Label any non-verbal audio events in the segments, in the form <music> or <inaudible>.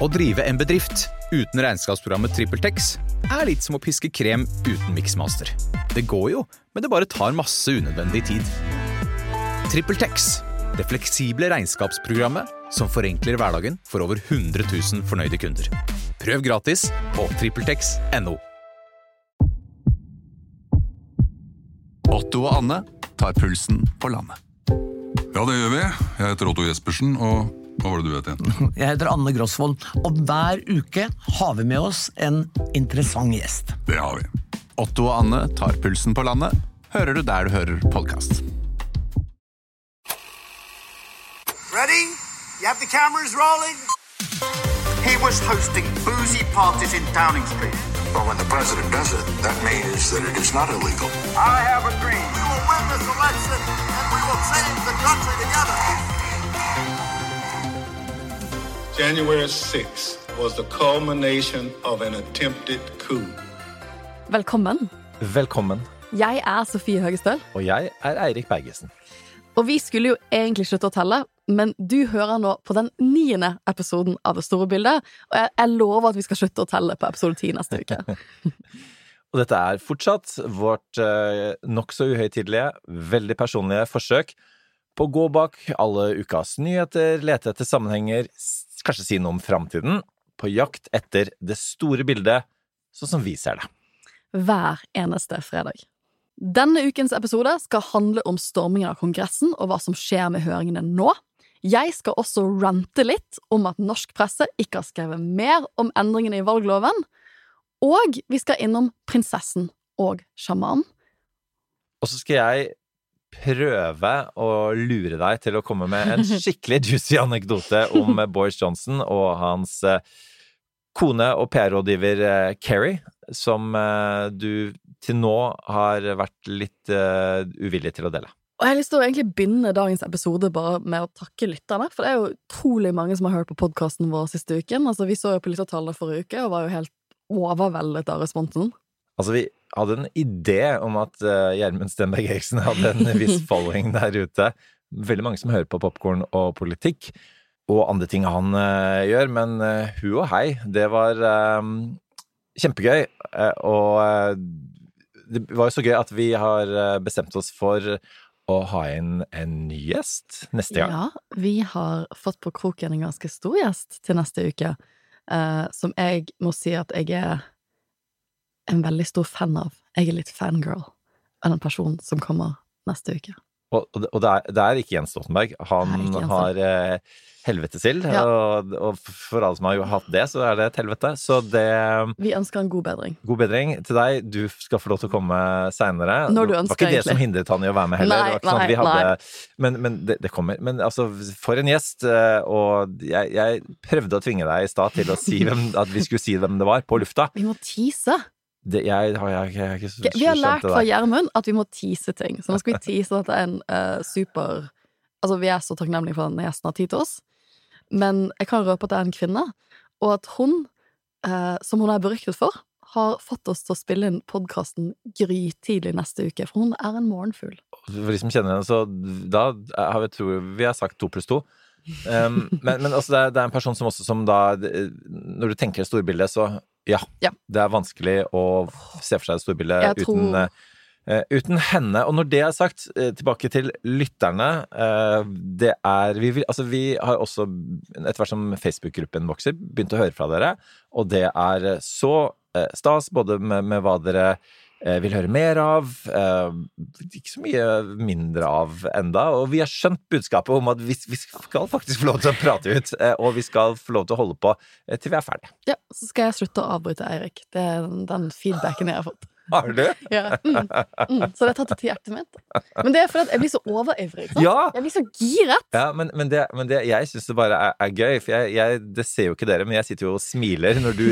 Å drive en bedrift uten regnskapsprogrammet TrippelTex er litt som å piske krem uten miksmaster. Det går jo, men det bare tar masse unødvendig tid. TrippelTex, det fleksible regnskapsprogrammet som forenkler hverdagen for over 100 000 fornøyde kunder. Prøv gratis på TrippelTex.no. Otto og Anne tar pulsen på landet. Ja, det gjør vi. Jeg heter Otto Jespersen, og hva var det du het igjen? <laughs> Jeg heter Anne Grosvold, og hver uke har vi med oss en interessant gjest. Det har vi. Otto og Anne tar pulsen på landet. Hører du der du hører podkast. Ready? You have the cameras rolling? He was hosting boozy parties in Downing Street. Well, when the president does it, that means that it is not illegal. I have a dream. We will win this election and we will change the country together. January 6th was the culmination of an attempted coup. Velkommen. Velkommen. Jeg er Sofie Høgestøl, Og jeg er Eirik Bergesen. og vi skulle jo egentlig slutte å telle, men du hører nå på den niende episoden av Det store bildet, og jeg, jeg lover at vi skal slutte å telle på episode ti neste uke. <laughs> Og dette er fortsatt vårt eh, nokså uhøytidelige, veldig personlige forsøk på å gå bak alle ukas nyheter, lete etter sammenhenger, kanskje si noe om framtiden, på jakt etter det store bildet, sånn som vi ser det. Hver eneste fredag. Denne ukens episode skal handle om stormingen av Kongressen og hva som skjer med høringene nå. Jeg skal også rante litt om at norsk presse ikke har skrevet mer om endringene i valgloven. Og vi skal innom prinsessen og sjamanen. Og så skal jeg prøve å lure deg til å komme med en skikkelig juicy anekdote om Boris Johnson og hans eh, kone og PR-rådgiver eh, Kerry, som eh, du til nå har vært litt uvillig til å dele. Og jeg har lyst til å egentlig begynne dagens episode bare med å takke lytterne, for det er jo utrolig mange som har hørt på podkasten vår siste uken. Altså, vi så jo på lyttertallene forrige uke og var jo helt overveldet av responsen. Altså, vi hadde en idé om at uh, Gjermund Stenberg Eriksen hadde en <laughs> viss following der ute. Veldig mange som hører på popkorn og politikk, og andre ting han uh, gjør, men uh, hu og hei, det var um, kjempegøy. eh, og eh, det var jo så gøy at vi har eh, bestemt oss for å ha inn en ny gjest neste gang. Ja, vi har fått på kroken en ganske stor gjest til neste uke, eh, som jeg må si at jeg er en veldig stor fan av. Jeg er litt fangirl av den personen som kommer neste uke. Og, og, det, er, det er ikke Jens Stoltenberg. Han Jens Stoltenberg. har eh, helvetesild, Ja. og, og for alle som har hatt det, så er det et helvete. Så det Vi ønsker en god bedring. God bedring til deg. Du skal få lov til å komme seinere. Det var ikke det egentlig. som hindret han i å være med heller. Nei, det sånn vi nei, hadde, men men det, det kommer. Men altså, for en gjest. eh, Og jeg, jeg prøvde å tvinge deg i stad til å si hvem, at vi skulle si hvem det var, på lufta. Vi må tease. Det, jeg, har- jeg, jeg, jeg, jeg, Vi har lært fra. Gjermund at vi må tease ting. Så nå skal vi tease at det er en uh, super Altså, vi er så takknemlige for at denne gjesten har tid til oss, men jeg kan røpe at det er en kvinne, og at hun, uh, som hun er beryktet for, har fått oss til å spille inn podkasten grytidlig neste uke, for hun er en morgenfugl. For de som kjenner henne, så da har vi, tror vi har sagt to pluss to. Um, men, men altså det, er, det er en person som også som da Når du tenker storbildet, så ja, Ja. Det er vanskelig å se for seg det store bildet tror- uten, uh, uten henne. Og når det er sagt, uh, tilbake til lytterne. Uh, det er vi, vil, altså vi har også, etter hvert som Facebook-gruppen vokser, begynt å høre fra dere. Og det er så eh, stas, både med, med hva dere vil høre mer av. Eh, ikke så mye mindre av enda. Og vi har skjønt budskapet om at vi, skal faktisk få lov til å prate ut. Eh, og vi skal få lov til å holde på eh, til vi er ferdige. Ja, så skal jeg slutte å avbryte Eirik. Det er den feedbacken jeg har fått. Har du? Ja. Mm, mm. Så det er tatt til hjertet mitt. Men det er fordi jeg blir så overivrig. Ja! Jeg blir så giret. Ja, men, men, det, men det, jeg syns det bare er, er gøy, for jeg, jeg, det ser jo ikke dere, men jeg sitter jo og smiler når du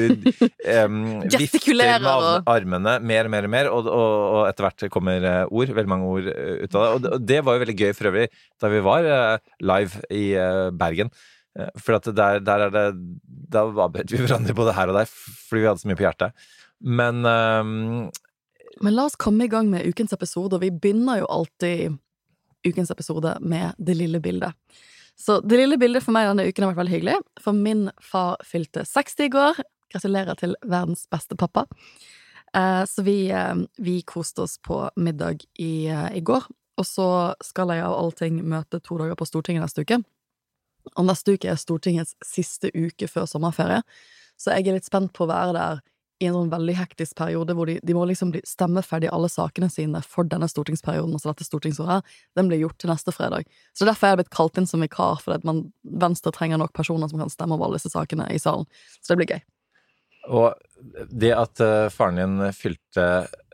um, <laughs> vifter med armene mer og mer og mer, og, og, og etter hvert kommer eh, ord, veldig mange ord eh, ut av det. Og, det- og det var jo veldig gøy for øvrig da vi var eh, live i Bergen. For der, der er det Da avbrøt vi hverandre både her og der fordi vi hadde så mye på hjertet. Men ehm, Men la oss komme i gang med ukens episode, og vi begynner jo alltid ukens episode med det lille bildet. Så det lille bildet for meg denne uken har vært veldig hyggelig. For min far fylte 60 i går. Gratulerer til verdens beste pappa. Eh, så vi, eh, vi koste oss på middag i, eh, i går. Og så skal jeg av allting møte to dager på Stortinget neste uke. Og neste uke er Stortingets siste uke før sommerferie, så jeg er litt spent på å være der i en sånn veldig hektisk periode hvor de, de må liksom stemme ferdig alle sakene sine for denne stortingsperioden, altså dette stortingsåret. Den blir gjort til neste fredag. Så derfor er jeg blitt kalt inn som vikar, fordi man, Venstre trenger nok personer som kan stemme over alle disse sakene i salen. Så det blir gøy. Og det at uh, faren din fylte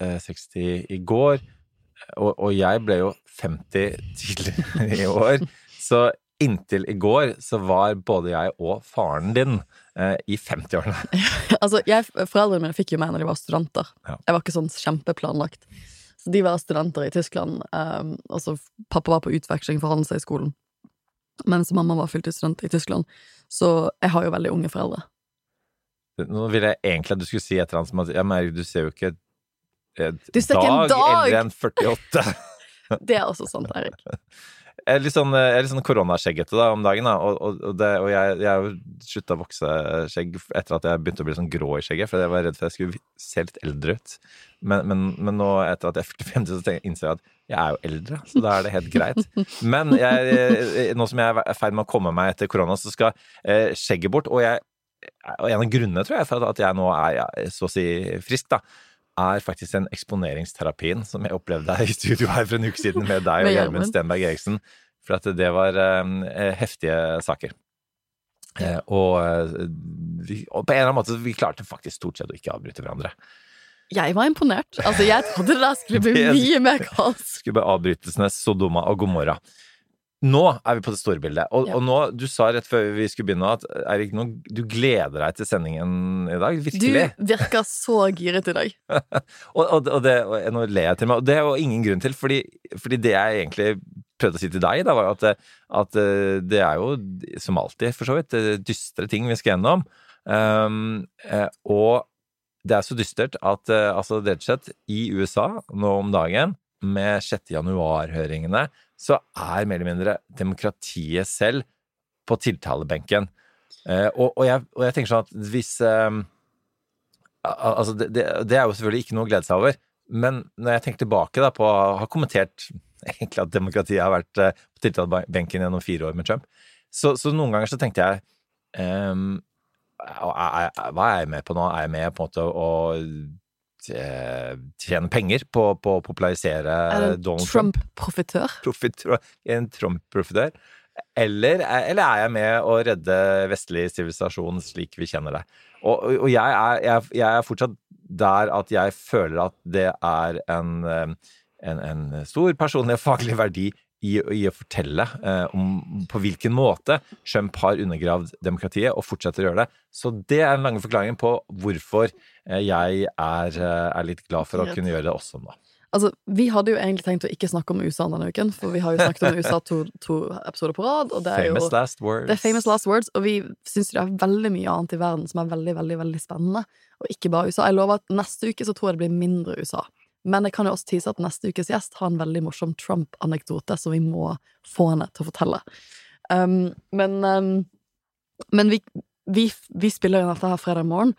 uh, 60 i går, og, og jeg ble jo 50 tidligere i år, så inntil i går så var både jeg og faren din eh, i 50-årene. <laughs> altså, jeg, Foreldrene mine fikk jo meg når de var studenter. Ja. Jeg var ikke sånn kjempeplanlagt. Så de var studenter i Tyskland, eh, og så pappa var på utveksling for Handelshøyskolen. Mens mamma var fulltidsstudent i Tyskland. Så jeg har jo veldig unge foreldre. Nå ville jeg egentlig at du skulle si et eller annet som at ja, men du ser jo ikke en Du dag, dag! eldre enn 48. <laughs> Det er også sant, Eirik. <laughs> Jeg er litt sånn, jeg er litt sånn koronaskjeggete da, om dagen, da. Og, og, og, det, og jeg, jeg slutta å vokse skjegg etter at jeg begynte å bli sånn grå i skjegget, for jeg var redd for at jeg skulle se litt eldre ut. Men, men, men nå, etter at jeg er 45, så innser jeg at jeg er jo eldre, så da er det helt greit. Men jeg, nå som jeg er i ferd med å komme meg etter korona, så skal eh, skjegget bort. Og, jeg, og en av grunnene, tror jeg, for at jeg nå er så å si frisk, da, er faktisk den eksponeringsterapien som jeg opplevde her i studio her for en uke siden med deg og Gjermund. Stenberg Eriksen. For at det var eh, heftige saker. Eh, og, eh, vi, og på en eller annen måte vi klarte faktisk stort sett å ikke avbryte hverandre. Jeg var imponert. Altså, jeg trodde <laughs> det skulle bli mye mer kaos. Skulle bare avbrytelsene Sodoma og Gomorra. Nå er vi på det store bildet. Og, Ja. og nå, du sa rett før vi skulle begynne at Eirik, du gleder deg til sendingen i dag. Virkelig. Du virker så giret i dag. <laughs> Og, og, og, det, og nå ler jeg til meg, og det er jo ingen grunn til, fordi, fordi det jeg egentlig prøvde å si til deg, da, var jo at, at eh, det er jo, som alltid, for så vidt, eh, dystre ting vi skal gjennom. Um, eh, og det er så dystert at altså, rett og slett i USA nå om dagen, med 6. januar-høringene, så er mer eller mindre demokratiet selv på tiltalebenken. Eh, og, og, jeg, og jeg tenker sånn at hvis eh, Altså, det, det, er jo selvfølgelig ikke noe å glede seg over, men når jeg tenker tilbake da på å ha kommentert egentlig at demokratiet har vært eh, på tiltalebenken gjennom fire år med Trump, så, så noen ganger så tenkte jeg ehm, Hva er jeg med på nå? Er jeg med på en måte å eh, tjene penger på, på å popularisere Er Donald Trump? Trump-profitør? Profitør, en Trump-profitør? Eller, eller er jeg med å redde vestlig sivilisasjon slik vi kjenner det? Og, og jeg, er, jeg, jeg er fortsatt der at jeg føler at det er en, eh, en, en stor personlig og faglig verdi i, i å fortelle eh, om på hvilken måte Trump har undergravd demokratiet og fortsetter å gjøre det. Så det er den lange forklaringen på hvorfor jeg er, eh, er litt glad for å kunne gjøre det også nå. Altså, Vi hadde jo egentlig tenkt å ikke snakke om USA denne uken, for vi har jo snakket om <laughs> USA to, to episoder på rad. Og det er Famous jo, last words. Det er famous last words, og vi syns det er veldig mye annet i verden som er veldig, veldig, veldig spennende. Og ikke bare USA. Jeg lover at neste uke så tror jeg det blir mindre USA. Men jeg kan jo også tise at neste ukes gjest har en veldig morsom Trump-anekdote som vi må få henne til å fortelle. Um, men um, men vi, vi, vi spiller jo dette her fredag morgen,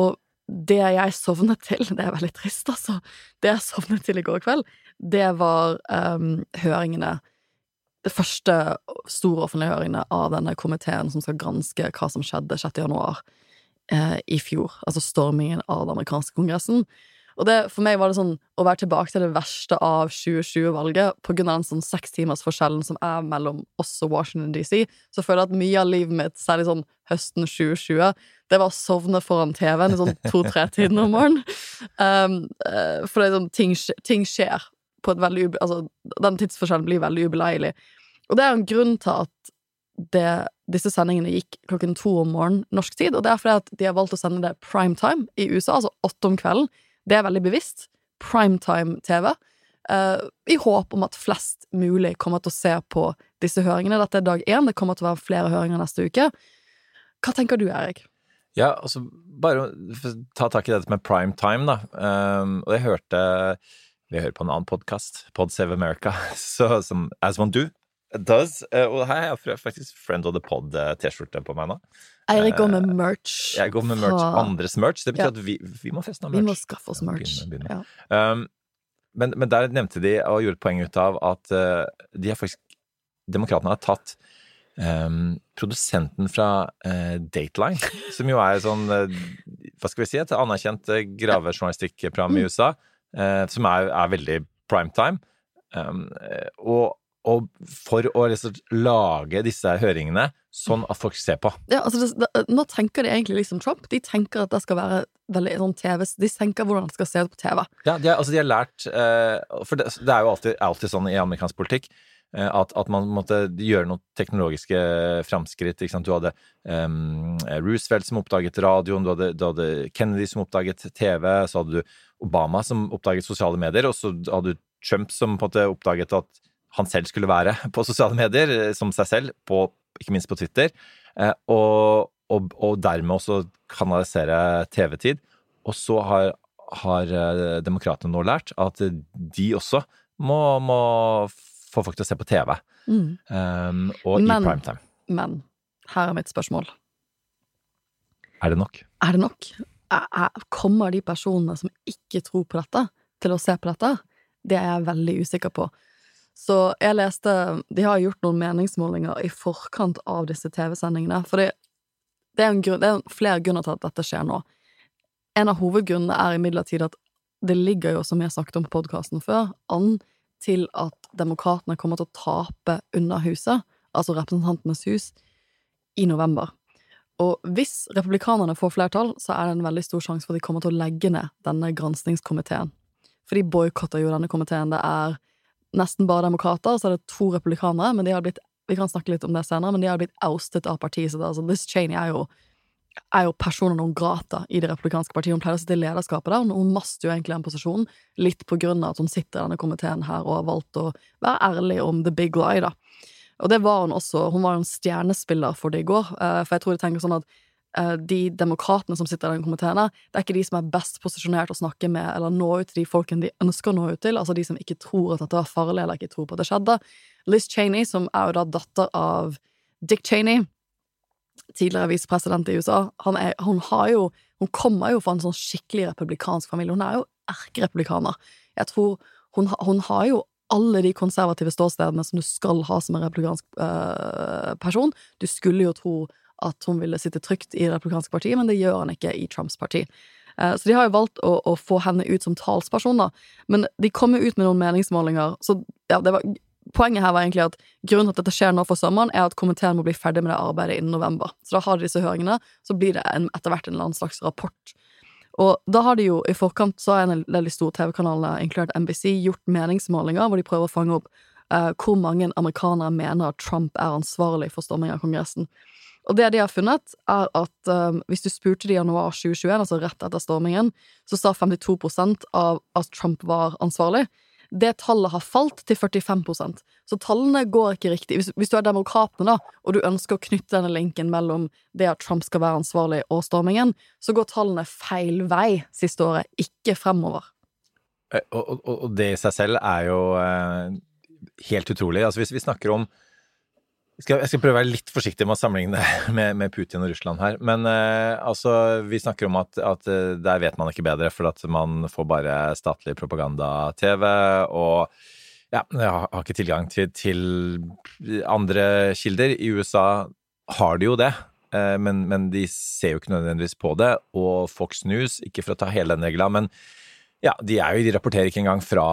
og det jeg sovnet til Det er veldig trist, altså. Det jeg sovnet til i går kveld, det var um, høringene Det første store offentlige høringene av denne komiteen som skal granske hva som skjedde 6. januar eh, i fjor. Altså stormingen av den amerikanske kongressen. Og det, for meg var det sånn å være tilbake til det verste av 2020-valget på grunn av den sånn seks timers forskjellen som er mellom oss og Washington DC. Så føler jeg at mye av livet mitt, særlig sånn høsten 2020, det var å sovne foran TV-en i sånn to-tre-tiden om morgenen. Um, uh, for det er sånn, ting, ting skjer på et veldig. Altså, den tidsforskjellen blir veldig ubeleilig. Og det er en grunn til at det, disse sendingene gikk klokken to om morgenen norsk tid, og det er fordi at de har valgt å sende det prime time i USA, altså åtte om kvelden. Det er veldig bevisst. Primetime-TV. Uh, I håp om at flest mulig kommer til å se på disse høringene. Dette er dag én. Det kommer til å være flere høringer neste uke. Hva tenker du, Erik? Ja, altså bare ta tak i dette med prime time, da. Um, og jeg hørte Vi hører på en annen podkast, Pod Save America, <laughs> så, som As One Do. Does. Uh, og her har jeg faktisk Friend of the Pod-T-skjorte på meg nå. Eirik går med merch. Jeg går med merch, fra- andres merch. Det betyr Ja. at vi, vi må feste merch. Vi må skaffe oss merch. Begynne- begynne. Ja. Um, men, men der nevnte de og gjorde et poeng ut av at uh, de har faktisk Demokratene har tatt um, produsenten fra uh, Dateline, som jo er sånn uh, Hva skal vi si? Et anerkjent uh, gravejournalistikkprogram i USA, eh, som er, er veldig primetime. Um, eh, og, og for å liksom lage disse høringene sånn at folk ser på. Ja, altså det, det, nå tenker de egentlig liksom Trump. De tenker at det skal være veldig sånn TV De tenker hvordan det skal se ut på TV. Ja, de, har- altså de har lært eh, For det, det er jo alltid, alltid sånn i amerikansk politikk eh, at, at man måtte gjøre noen teknologiske framskritt. Du hadde eh, Roosevelt som oppdaget radioen, du hadde, du hadde Kennedy som oppdaget TV, så hadde du Obama som oppdaget sosiale medier, og så hadde du Trump som på en måte oppdaget at han selv skulle være på sosiale medier, eh, som seg selv, på, ikke minst på Twitter, eh, og, og, og dermed også kanalisere TV-tid. Og så har, har eh, demokratene nå lært at de også må, må få folk til å se på TV, Mm. um, og Men- i primetime. Men her er mitt spørsmål. Er det nok? Er det nok? Er, er, kommer de personene som ikke tror på dette, til å se på dette? Det er jeg veldig usikker på. Så jeg leste De har gjort noen meningsmålinger i forkant av disse TV-sendingene. For det, det, er grunn, det er flere grunner til at dette skjer nå. En av hovedgrunnene er imidlertid at det ligger jo, som jeg har snakket om på podkasten før, an til at demokratene kommer til å tape Underhuset, altså Representantenes hus, i november. Og hvis republikanerne får flertall, så er det en veldig stor sjanse for at de kommer til å legge ned denne granskingskomiteen. For de boikotter jo denne komiteen. Det er nesten bare demokrater, så er det to republikanere, men de har blitt vi kan snakke litt om det senere, men de har blitt oustet av partiet sitt. Altså, Liz Cheney er jo, er jo personen hun grata i det republikanske partiet. Hun pleier å sitte i lederskapet der, og hun master jo egentlig den posisjonen, litt på grunn av at hun sitter i denne komiteen her og har valgt å være ærlig om the big lie, da. Og det var hun også. Hun var jo en stjernespiller for det i går, eh, for jeg tror de tenker sånn at de demokratene som sitter i den komiteen, det er ikke de som er best posisjonert å snakke med eller nå ut til de folkene de ønsker å nå ut til, altså de som ikke tror at dette var farlig eller ikke tror på at det skjedde. Liz Cheney, som er jo da datter av Dick Cheney, tidligere visepresident i USA, er, hun jo Hun kommer jo fra en sånn skikkelig republikansk familie. Hun er jo erkerepublikaner. Jeg tror hun, hun har jo alle de konservative ståstedene som du skal ha som en republikansk øh, person. Du skulle jo tro at hun ville sitte trygt i det republikanske partiet, men det gjør han ikke i Trumps parti. Eh, Så de har jo valgt å, å få henne ut som talsperson, da. Men de kom jo ut med noen meningsmålinger, så ja, det var Poenget her var egentlig at grunnen til at dette skjer nå for sommeren, er at komiteen må bli ferdig med det arbeidet innen november. Så da har de disse høringene, så blir det en, etter hvert en eller annen slags rapport. Og da har de jo i forkant, så har en av de store TV-kanalene, inkludert NBC, gjort meningsmålinger hvor de prøver å fange opp eh, hvor mange amerikanere mener at Trump er ansvarlig for storming av Kongressen. Og det de har funnet, er at um, hvis du spurte de i januar 2021, altså rett etter stormingen, så sa 52% av at Trump var ansvarlig. Det tallet har falt til 45% Så tallene går ikke riktig. Hvis, hvis du er demokratene, da, og du ønsker å knytte denne linken mellom det at Trump skal være ansvarlig og stormingen, så går tallene feil vei siste året, ikke fremover. Eh, Og, og, og det i seg selv er jo eh, helt utrolig. Altså hvis vi snakker om skal, jeg skal prøve å være litt forsiktig med å sammenligne <laughs> med, med Putin og Russland her. Men eh, altså, vi snakker om at, at eh, der vet man ikke bedre, for at man får bare statlig propaganda-TV. Og ja, jeg har ikke tilgang til, til andre kilder. I USA har de jo det. eh, Men, men de ser jo ikke nødvendigvis på det. Og Fox News, ikke for å ta hele den regla, men ja, de, er jo, de rapporterer ikke engang fra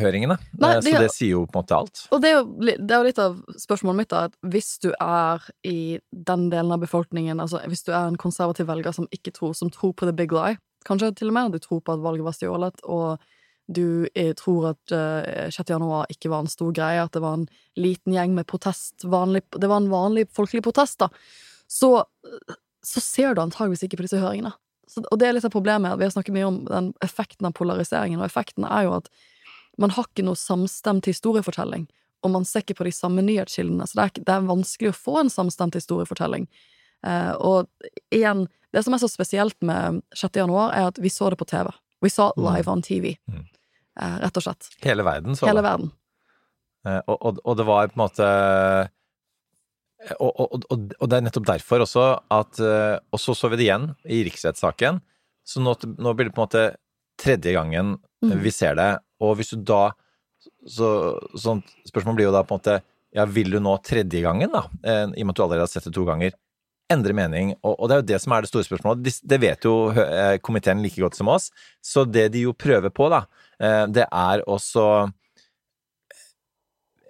høringene. Nei, Eh, de så det sier jo på en måte alt. Og det er, jo, det er jo litt av spørsmålet mitt, da, at hvis du er i den delen av befolkningen, altså hvis du er en konservativ velger som ikke tror, som tror på the big lie, kanskje til og med, du tror på at valget var stjålet, og du eh, tror at eh, 6. januar ikke var en stor greie, at det var en liten gjeng med protest, vanlig, det var en vanlig folkelig protest, da, så, så ser du antageligvis ikke på disse høringene. Så, og det er litt av problemet, vi har snakket mye om den effekten av polariseringen, og effekten er jo at man har ikke noe samstemt historiefortelling, og man ser ikke på de samme nyhetskildene, så det er, det er vanskelig å få en samstemt historiefortelling. Eh, og igjen, det som er så spesielt med 6. januar, er at vi så det på TV. Vi sa it live on TV, Mm. eh, rett og slett. Hele verden så Hele det. verden. Eh, og, og, og det var på en måte og, og, og, og det er nettopp derfor også at eh, Og så så vi det igjen i riksrettssaken. Så nå, nå blir det på en måte tredje gangen Mm. vi ser det. Og hvis du da så, sånn, Spørsmålet blir jo da på en måte Ja, vil du nå tredje gangen, da? Eh, I og med at du allerede har sett det to ganger. Endre mening. Og, det er jo det som er det store spørsmålet. Det, vet jo eh, komiteen like godt som oss. Så det de jo prøver på, da, eh, det er også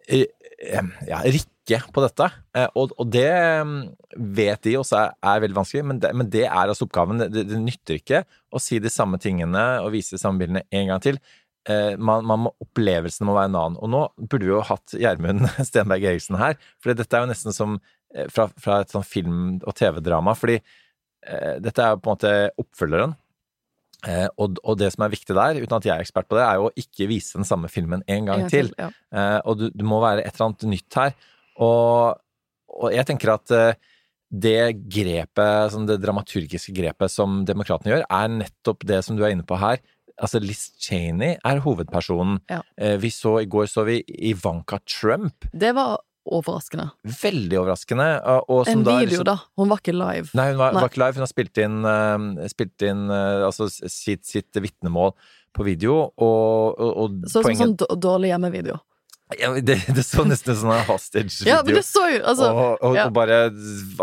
eh, eh, ja, rikke på dette. Eh, Og, og det mm, vet de også er, er veldig vanskelig, men det, men det er altså oppgaven. Det, det nytter ikke å si de samme tingene og vise de samme bildene en gang til. Eh, Man, man må, opplevelsen må være en annen. Og nå burde vi jo hatt Gjermund <laughs> Stenberg Eriksen her, for dette er jo nesten som eh, fra, fra et sånn film- og TV-drama. Fordi eh, dette er jo på en måte oppfølgeren. Eh, og, og det som er viktig der, uten at jeg er ekspert på det, er jo å ikke vise den samme filmen en gang, En gang til. til, ja. Eh, og du, du, må være et eller annet nytt her. Og, og jeg tenker at eh, det grepet, sånn det dramaturgiske grepet som demokratene gjør, er nettopp det som du er inne på her. Altså Liz Cheney er hovedpersonen. Ja. Eh, vi så, I går så vi Ivanka Trump. Det var overraskende. Veldig overraskende. som En da video, liksom- da. Hun var ikke live. Nei, hun var, Nei. var ikke live. Hun har spilt inn, uh, spilt inn uh, altså sitt, sitt vitnemål på video, og, og, og Så som poenget sånn d- dårlig hjemmevideo. Ja, det, det så nesten ut som en hostage-video. Ja, men det så jo altså, og, og, ja. og bare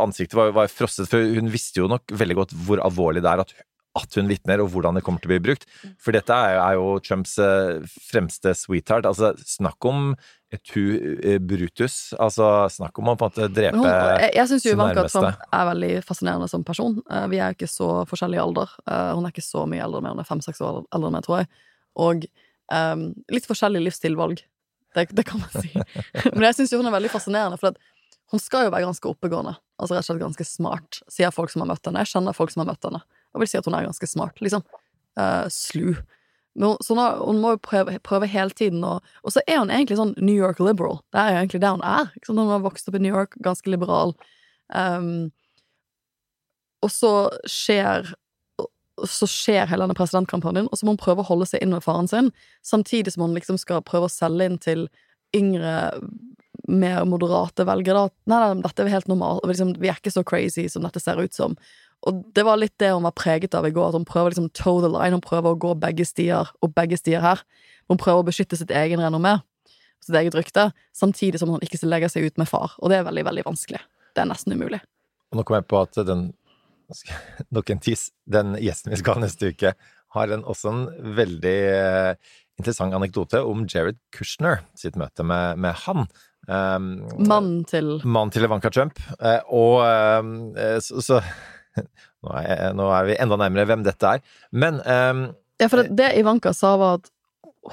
ansiktet var, var frosset, for hun visste jo nok veldig godt hvor alvorlig det er at, at hun vitner, og hvordan det kommer til å bli brukt. For dette er, er jo Trumps eh, fremste sweetheart. Altså, snakk om et hu eh, Brutus. Altså, snakk om å på en måte drepe Men hun, jeg syns sin Ivanka. Trump er veldig fascinerende som person. Eh, Vi er jo ikke så forskjellig alder. Hun er ikke så mye eldre enn meg, hun er fem-seks år eldre enn meg, tror jeg. Og um, litt forskjellig livsstilvalg. Det, det kan man si. <laughs> Men jeg syns hun er veldig fascinerende, for hun skal jo være ganske oppegående. Altså rett og slett ganske smart, sier folk som har møtt henne. Jeg kjenner folk som har møtt henne, og vil si at hun er ganske smart, liksom. Uh, slu. Men hun, så hun, hun må jo prøve, prøve hele tiden, og, og så er hun egentlig sånn New York liberal. Det er jo egentlig det hun er. Hun har vokst opp i New York, ganske liberal. Um, og så skjer så skjer hele denne presidentkampanjen, og så må hun prøve å holde seg inn med faren sin, samtidig som hun liksom skal prøve å selge inn til yngre, mer moderate velgere. Da. Nei, nei, dette er helt normalt. Liksom, vi er ikke så crazy som dette ser ut som. Og det var litt det hun var preget av i går, at hun prøver liksom toe the line, hun prøver å gå begge stier, og begge stier her. Hun prøver å beskytte sitt egen renommé, sitt eget rykte, samtidig som hun ikke legger seg ut med far. Og det er veldig, veldig vanskelig. Det er nesten umulig. Og nå kom jeg på at den <laughs> Nok en tiss. Den gjesten vi skal ha neste uke, har en, også en veldig eh, interessant anekdote om Jared Kushner sitt møte med, med han. Um, Mannen til Mannen til Ivanka Trump. Uh, og eh, så, så <laughs> nå, er jeg, nå er vi enda nærmere hvem dette er. Men um, Ja, for det Ivanka sa, var at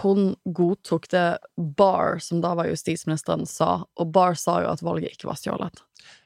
hun godtok det Barr, som da var justisministeren, sa, og Barr sa jo at valget ikke var stjålet.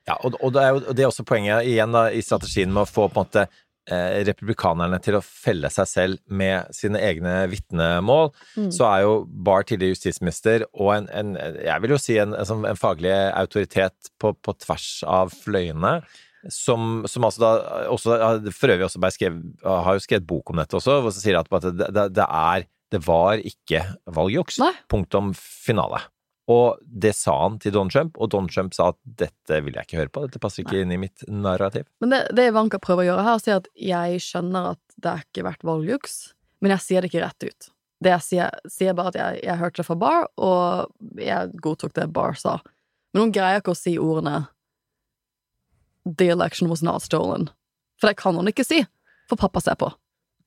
Ja, og, og det er jo det er også poenget igjen da, i strategien med å få på en måte eh, republikanerne til å felle seg selv med sine egne vitnemål. Mm. Så er jo Barr tidligere justisminister og en, en jeg vil jo si en, en, en faglig autoritet på, på tvers av fløyene. Som, som altså da også, for øvrig også skrev, har jo skrevet bok om dette også, hvor så sier at det, det, det er Det var ikke valgjuks. Nei. Punktum finale. Og det sa han til Don Trump, og Don Trump sa at dette vil jeg ikke høre på, dette passer ikke inn i mitt narrativ. Men det, det Ivanka prøver å gjøre her, er å si at jeg skjønner at det har ikke vært valgjuks, men jeg sier det ikke rett ut. Det jeg sier, sier bare at jeg, jeg hørte det fra Barr, og jeg godtok det Barr sa. Men hun greier ikke å si ordene The election was not stolen. For det kan hun ikke si, for pappa ser på.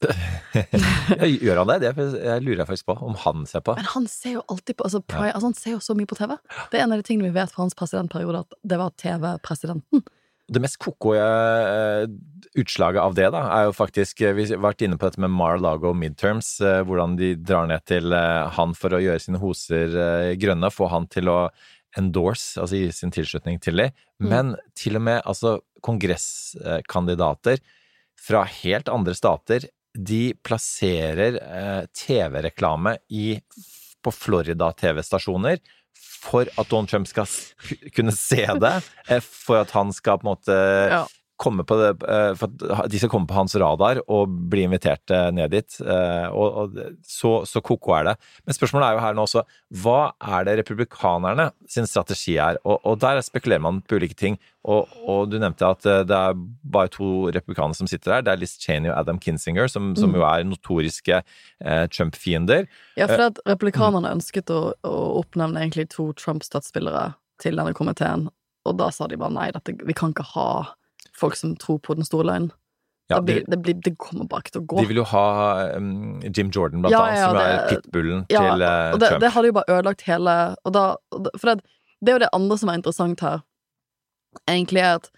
<laughs> Ja, Gjør han det? Det jeg lurer jeg faktisk på, om han ser på. Men han ser jo alltid på altså, pri, altså, Han ser jo så mye på TV. Det er en av de tingene vi vet fra hans presidentperiode, at det var TV-presidenten. Det mest koko eh, utslaget av det, da, er jo faktisk eh, Vi har vært inne på dette med Mar-Lago midterms, eh, hvordan de drar ned til han for å gjøre sine hoser grønne, få han til å endorse, altså gi sin tilslutning til dem. Men til og med altså kongresskandidater fra helt andre stater, de plasserer eh, TV-reklame på Florida TV-stasjoner for at Donald Trump skal kunne se det, eh, for at han skal på en måte Ja. Komme på det, eh, for at de skal komme på hans radar og bli invitert eh, ned dit. eh, Og, og så, så ko-ko er det. Men spørsmålet er jo her nå også, hva er det republikanerne sin strategi er? Og, og der spekulerer man på ulike ting. Og, og du nevnte at det er bare to republikanere som sitter der. Det er Liz Cheney og Adam Kinsinger, som, som Mm. jo er notoriske eh, Trump-fiender. Ja, for at republikanerne ønsket å, å oppnevne egentlig to Trump-statsspillere til denne komiteen, og da sa de bare nei, dette, vi kan ikke ha folk som tror på den store løgnen. Ja, det, blir, det, blir, det kommer bare ikke til å gå. De vil jo ha um, Jim Jordan, blant Ja, annet, ja, som er pitbullen Ja, til uh, og det, Trump. det hadde jo bare ødelagt hele da, det, For det, det er jo det andre som er interessant her, egentlig er at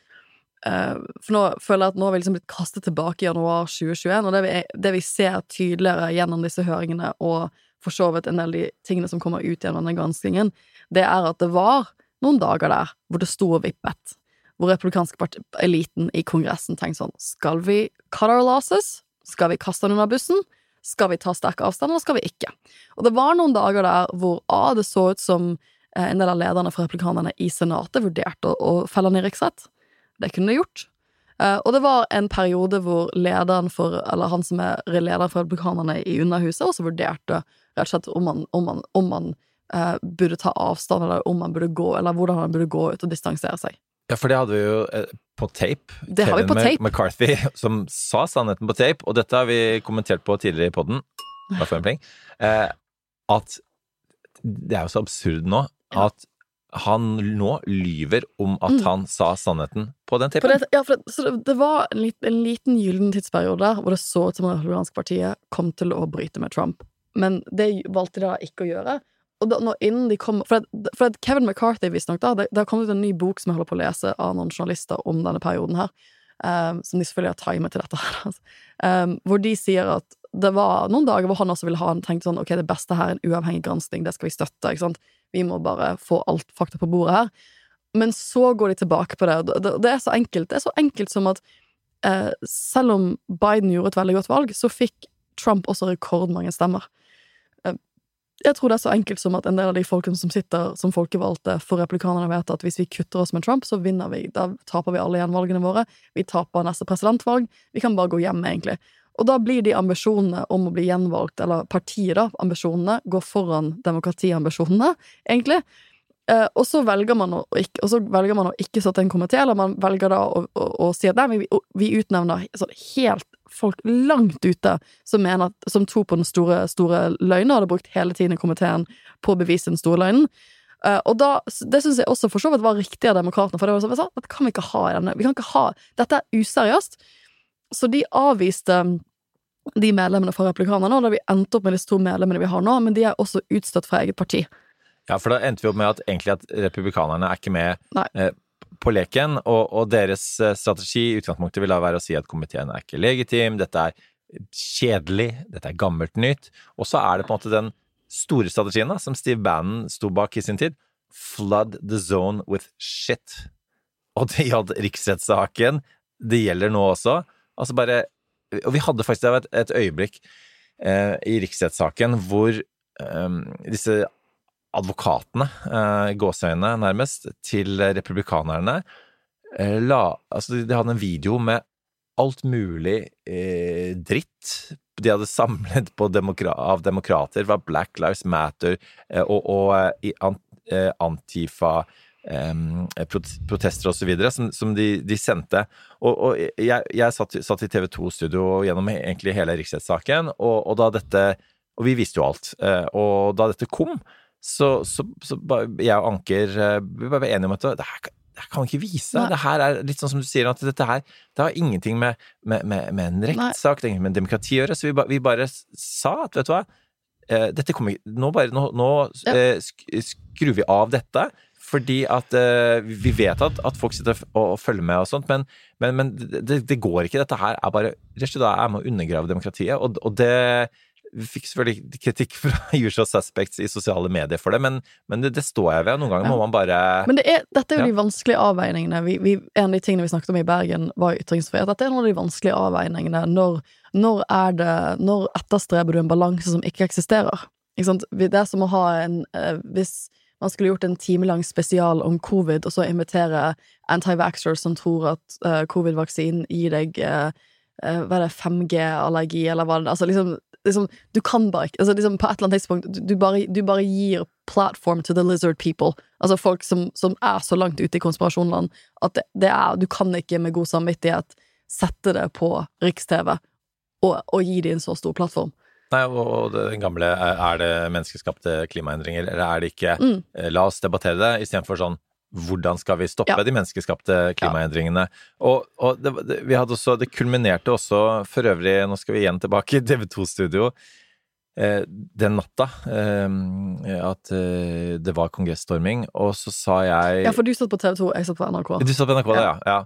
uh, For nå føler jeg at nå har vi liksom blitt kastet tilbake i januar 2021, og det vi, det vi ser tydeligere gjennom disse høringene, og for så vidt en del av de tingene som kommer ut gjennom denne granskingen, det er at det var noen dager der hvor det sto og vippet. Hvor republikanske part- eliten i Kongressen tenkte sånn Skal vi cut our losses? Skal vi kaste den under bussen? Skal vi ta sterk avstand, eller skal vi ikke? Og det var noen dager der hvor A, det så ut som eh, en del av lederne for republikanerne i Senatet vurderte å, å felle han i riksrett. Det kunne de gjort. Eh, og det var en periode hvor lederen for, eller han som er lederen for republikanerne i Underhuset, også vurderte rett og slett om man, om man, om man eh, burde ta avstand, eller om man burde gå, eller hvordan han burde gå ut og distansere seg. Ja, for det hadde vi jo eh, på tape. Det har vi Kevin på tape. McCarthy <laughs> som sa sannheten på tape, og dette har vi kommentert på tidligere i poden, eh, at det er jo så absurd nå at han nå lyver om at Mm. han sa sannheten på den tapen. tapen. det, ja, for det, så det, det var en, liten, en liten gyllen tidsperiode der hvor det så ut som det republikanske partiet kom til å bryte med Trump. Men det valgte de da ikke å gjøre. Og da, når innen de kom For, at, for at Kevin McCarthy, visstnok, da det, har kommet ut en ny bok som jeg holder på å lese av noen journalister om denne perioden her, um, som de selvfølgelig har timet til dette her, altså. um, hvor de sier at det var noen dager hvor han også ville ha en tenkte sånn Ok, det beste her er en uavhengig gransking, det skal vi støtte, ikke sant? Vi må bare få alt fakta på bordet her. Men så går de tilbake på det, og det, det er så enkelt. Det er så enkelt som at eh, selv om Biden gjorde et veldig godt valg, så fikk Trump også rekordmange stemmer. Jeg tror det er så enkelt som at en del av de folkene som sitter som folkevalgte for republikanerne, vet at hvis vi kutter oss med Trump, så vinner vi. Da taper vi alle gjenvalgene våre. Vi taper neste presidentvalg. Vi kan bare gå hjem, egentlig. Og da blir de ambisjonene om å bli gjenvalgt, eller partiet, da, ambisjonene, går foran demokratiambisjonene, egentlig. Eh, og så velger man å ikke, og så velger man å ikke sette en komité, eller man velger da å, å, å si at nei, vi, vi utnevner sånn helt folk langt ute som at, som tror på den store, store løgnen, og hadde brukt hele tiden i komiteen på å bevise den store løgnen. Uh, og da, Det syns jeg også for så vidt var riktig av demokratene, for det var sånn, du dette kan vi ikke ha i denne. Vi kan ikke ha, Dette er useriøst. Så de avviste de medlemmene fra republikanerne, og da vi endte opp med disse to medlemmene vi har nå, men de er også utstøtt fra eget parti. Ja, for da endte vi opp med at egentlig at republikanerne er ikke med Nei. På leken, og, og deres eh, strategi i utgangspunktet vil da være å si at komiteen er ikke legitim, dette er kjedelig, dette er gammelt nytt, og så er det på en måte den store strategien da, som Steve Bannon sto bak i sin tid, flood the zone with shit. Og det gjaldt riksrettssaken, det gjelder nå også. Altså bare Og vi hadde faktisk et, et øyeblikk eh, i riksrettssaken hvor eh, disse advokatene, eh, gåseøyne nærmest, til republikanerne eh, la Altså, de hadde en video med alt mulig eh, dritt de hadde samlet demokra av demokrater fra Black Lives Matter eh, og, og eh, i an, eh, eh, prot- protester og så videre, som, som de, de sendte. Og, og jeg, jeg satt, satt i TV 2-studio gjennom egentlig hele riksrettssaken, og, og da dette Og vi visste jo alt. Og da dette kom, så, så, så jeg og Anker eh, vi var enige om at det her, det kan vi ikke vise. Nei. Det her er litt sånn som du sier, at dette her det har ingenting med, med, med, med en rettssak, det har ingenting med demokrati å gjøre. Så vi, ba, vi bare sa at vet du hva, eh, dette kommer ikke Nå bare Nå, nå Ja. eh, skrur vi av dette. Fordi at vi vet at, at folk sitter og, og følger med og sånt, men, men, men det, det går ikke. Dette her er bare rett og slett er med å undergrave demokratiet. Og, og det Vi fikk selvfølgelig kritikk fra <laughs> usual suspects i sosiale medier for det, men, men det, det står jeg ved. Noen ganger må man bare Men det er, dette er jo de vanskelige avveiningene. Vi, vi, en av de tingene vi snakket om i Bergen, var ytringsfrihet. Dette er noen av de vanskelige avveiningene. Når, når det Når etterstreber du en balanse som ikke eksisterer? Ikke sant? Det er som å ha en eh, Hvis man skulle gjort en timelang spesial om covid, og så invitere anti-vaxxers som tror at uh, covid-vaksinen gir deg uh, Hva er det, 5G-allergi, eller hva det er Altså, liksom, liksom Du kan bare ikke altså, liksom, På et eller annet tidspunkt du, du, bare, du bare gir platform to the lizard people. Altså folk som, som er så langt ute i konspirasjonland at det, det er Du kan ikke med god samvittighet sette det på Riks-TV og, og gi dem en så stor plattform. Nei, og den gamle er er det menneskeskapte klimaendringer, eller er det ikke? Mm. Eh, La oss debattere det, istedenfor sånn hvordan skal vi stoppe Ja. de menneskeskapte klimaendringene? Og, og det, det, vi hadde også, det kulminerte også for øvrig, nå skal vi igjen tilbake i <laughs> TV 2-studio, eh, den natta eh, at eh, det var kongressstorming, og så sa jeg Ja, for du satt på TV 2, jeg satt på NRK. Du satt på NRK, da, ja. ja.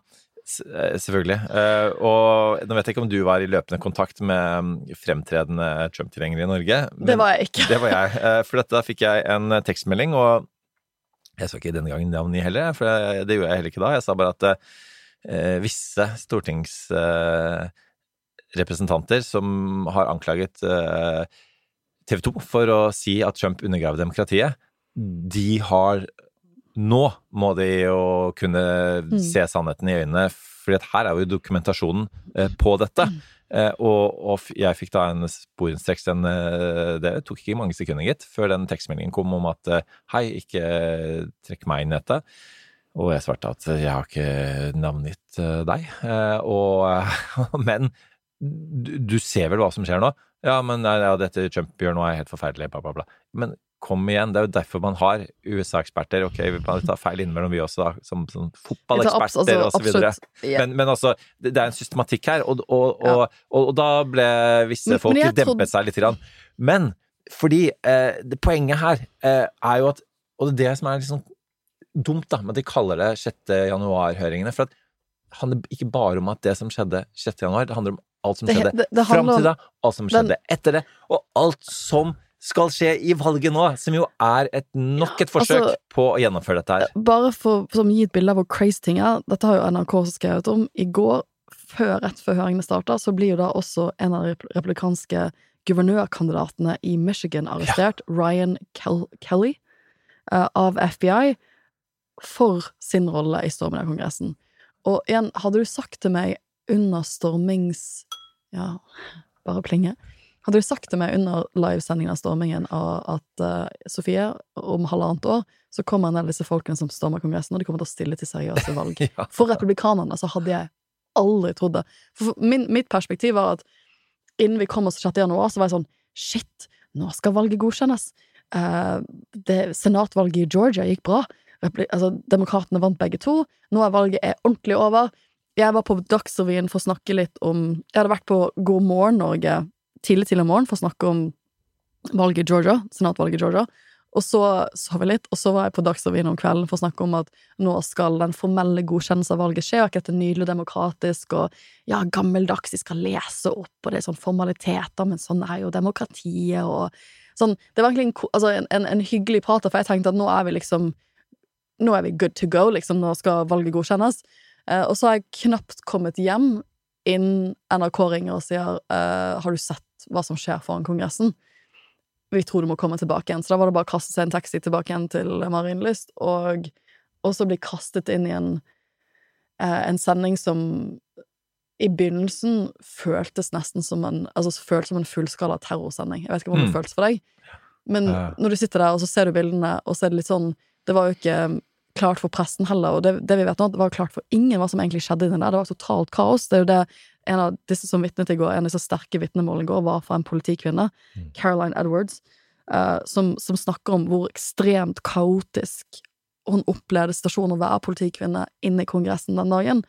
Eh, Selvfølgelig. Eh, og nå vet jeg ikke om du var i løpende kontakt med fremtredende Trump-tilhengere i Norge. Det var jeg ikke. Det var jeg. Eh, For dette fikk jeg en tekstmelding, og jeg sa ikke denne gangen navn i heller, for det, gjorde jeg heller ikke da. Jeg sa bare at eh, visse stortingsrepresentanter som har anklaget eh, TV 2 for å si at Trump undergraver demokratiet, de har nå må de jo kunne Mm. se sannheten i øynene, for her er jo dokumentasjonen eh, på dette. Eh, og, og jeg fikk da en sporenstreks den eh, Det tok ikke mange sekunder, gitt, før den tekstmeldingen kom om at eh, hei, ikke trekk meg inn i dette. Og jeg svarte at jeg har ikke navngitt eh, deg. Eh, og, <laughs> men du, du ser vel hva som skjer nå? Ja, men ja, dette Trump gjør nå er helt forferdelig, bla, bla, bla. Men kom igjen, det er jo derfor man har USA-eksperter. Ok, vi kan ta feil innimellom, vi også, da, som, som fotballeksperter så videre. Men, men altså, det, er en systematikk her, og, og, og, og, da ble visse folk dempet trodde- seg litt. Grann. Men fordi eh, det poenget her eh, er jo at Og det er det som er sånn dumt, da, med at de kaller det 6. januar-høringene. For at det handler ikke bare om at det som skjedde 6. januar, det handler om alt som skjedde det- det fram til da, alt som skjedde etter det, og alt som skal skje i valget nå, som jo er et, nok et forsøk altså- på å gjennomføre dette her. Bare for å gi et bilde av hvor crazy ting er, dette har jo NRK skrevet om. I går, før, rett før høringene starta, så blir jo da også en av de rep- republikanske guvernørkandidatene i Michigan arrestert, Ryan Kel Kelly, uh, av FBI, for sin rolle i stormen av Kongressen. Og igjen, hadde du sagt til meg under stormings... Ja, bare plinge. Hadde du sagt til meg under livesendingen av stormingen av at uh, Sofie, om halvannet år, så kommer en del av disse folkene som stormer Kongressen, og de kommer til å stille til seriøse valg. <laughs> Ja. For republikanerne så hadde jeg aldri trodd det. For for min, mitt perspektiv var at innen vi kom oss til 6. januar, så var jeg sånn Shit, nå skal valget godkjennes. Uh, det, senatvalget i Georgia gikk bra. Repli altså, Demokratene vant begge to. Nå er valget er ordentlig over. Jeg var på Dagsrevyen for å snakke litt om Jeg hadde vært på God morgen Norge tidlig tidlig om morgenen for å snakke om valget i Georgia, senatvalget i Georgia. Og så sov jeg litt, og så var jeg på Dagsrevyen om kvelden for å snakke om at nå skal den formelle godkjennelsen av valget skje, og ikke at det er nydelig og demokratisk og ja, gammeldags, de skal lese opp, og det er sånn formaliteter, men sånn er jo demokratiet, og sånn Det var egentlig en, altså, en, en, en hyggelig prat, for jeg tenkte at nå er vi liksom Nå er vi good to go, liksom, nå skal valget godkjennes. Eh, og så har jeg knapt kommet hjem innen NRK ringer og sier eh, Har du sett hva som skjer foran Kongressen? Vi tror du må komme tilbake igjen. Så da var det bare å kaste seg en taxi tilbake igjen til Marienlyst, og og så bli kastet inn i en, eh, en sending som i begynnelsen føltes nesten som en Altså føltes som en fullskala terrorsending. Jeg vet ikke hvordan det Mm. føltes for deg, men uh. når du sitter der, og så ser du bildene, og så er det litt sånn Det var jo ikke klart for pressen heller, og det, det vi vet nå, det var klart for ingen hva som egentlig skjedde inni der. Det var totalt kaos. Det er jo det en av disse som vitnet i går, en av disse sterke vitnemålene i går, var fra en politikvinne, Caroline Edwards, eh, som, som snakker om hvor ekstremt kaotisk hun opplevde stasjonen å være politikvinne inne i Kongressen den dagen.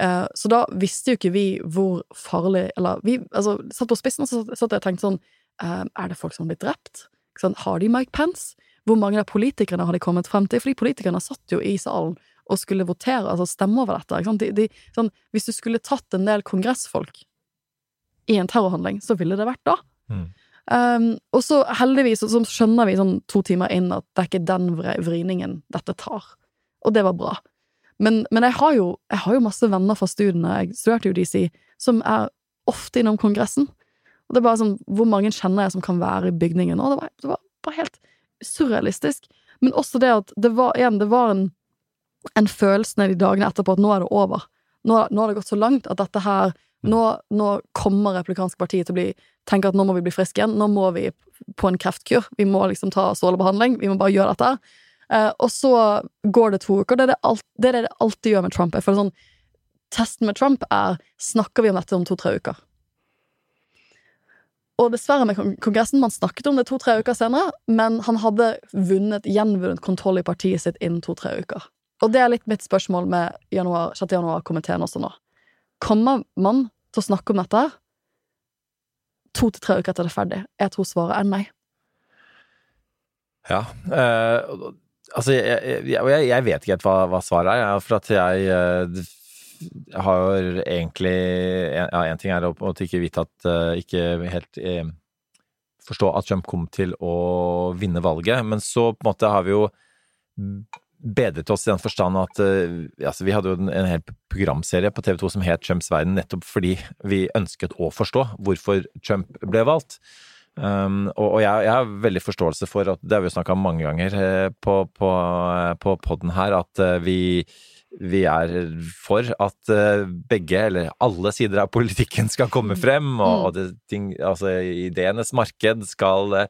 Eh, så da visste jo ikke vi hvor farlig Eller vi altså, satt på spissen og så satt jeg og tenkte sånn eh, Er det folk som har blitt drept? Sånn. Har de Mike Pence? Hvor mange av politikerne har de kommet frem til? Fordi politikerne satt jo i salen og skulle votere, altså stemme over dette. De, de, sånn, hvis du skulle tatt en del kongressfolk i en terrorhandling, så ville det vært da. Mm. Um, og så heldigvis så, så skjønner vi sånn to timer inn at det er ikke den vridningen dette tar. Og det var bra. Men, men jeg, har jo, jeg har jo masse venner fra studiene, jeg studerte jo DC, som er ofte innom Kongressen. Og det er bare sånn, Hvor mange kjenner jeg som kan være i bygningen nå? Det var, det var bare helt surrealistisk. Men også det at det var, igjen, det var en, en følelse de dagene etterpå at nå er det over. Nå, nå har det gått så langt at dette her Nå, nå kommer Republikanske partiet til å bli tenke at nå må vi bli friske igjen. Nå må vi på en kreftkur. Vi må liksom ta strålebehandling. Vi må bare gjøre dette. Eh, og så går det to uker. Det er det, alt, det er det det alltid gjør med Trump. Jeg føler sånn Testen med Trump er Snakker vi om dette om to-tre uker? Og dessverre med Kongressen, man snakket om det to-tre uker senere, men han hadde vunnet, gjenvunnet kontroll i partiet sitt innen to-tre uker. Og det er litt mitt spørsmål med januar, 6. januar-komiteen også nå. Kommer man til å snakke om dette to til tre uker etter det er ferdig? Jeg tror svaret er nei. Ja. eh, altså, jeg, jeg, jeg, vet ikke helt hva, hva svaret er, for at jeg eh, har egentlig Ja, én ting er å ikke vite at eh, Ikke helt eh, forstå at Trump kom til å vinne valget, men så på en måte har vi jo bedret oss i den forstand at uh, altså, vi hadde jo en, en hel programserie på TV 2 som het Trumps verden, nettopp fordi vi ønsket å forstå hvorfor Trump ble valgt. Um, og og jeg, jeg har veldig forståelse for at, det har vi jo snakka om mange ganger eh, på, på, eh, på podden her, at vi, vi er for at begge, eller alle sider av politikken skal komme frem, og, og det, ting, altså, ideenes marked skal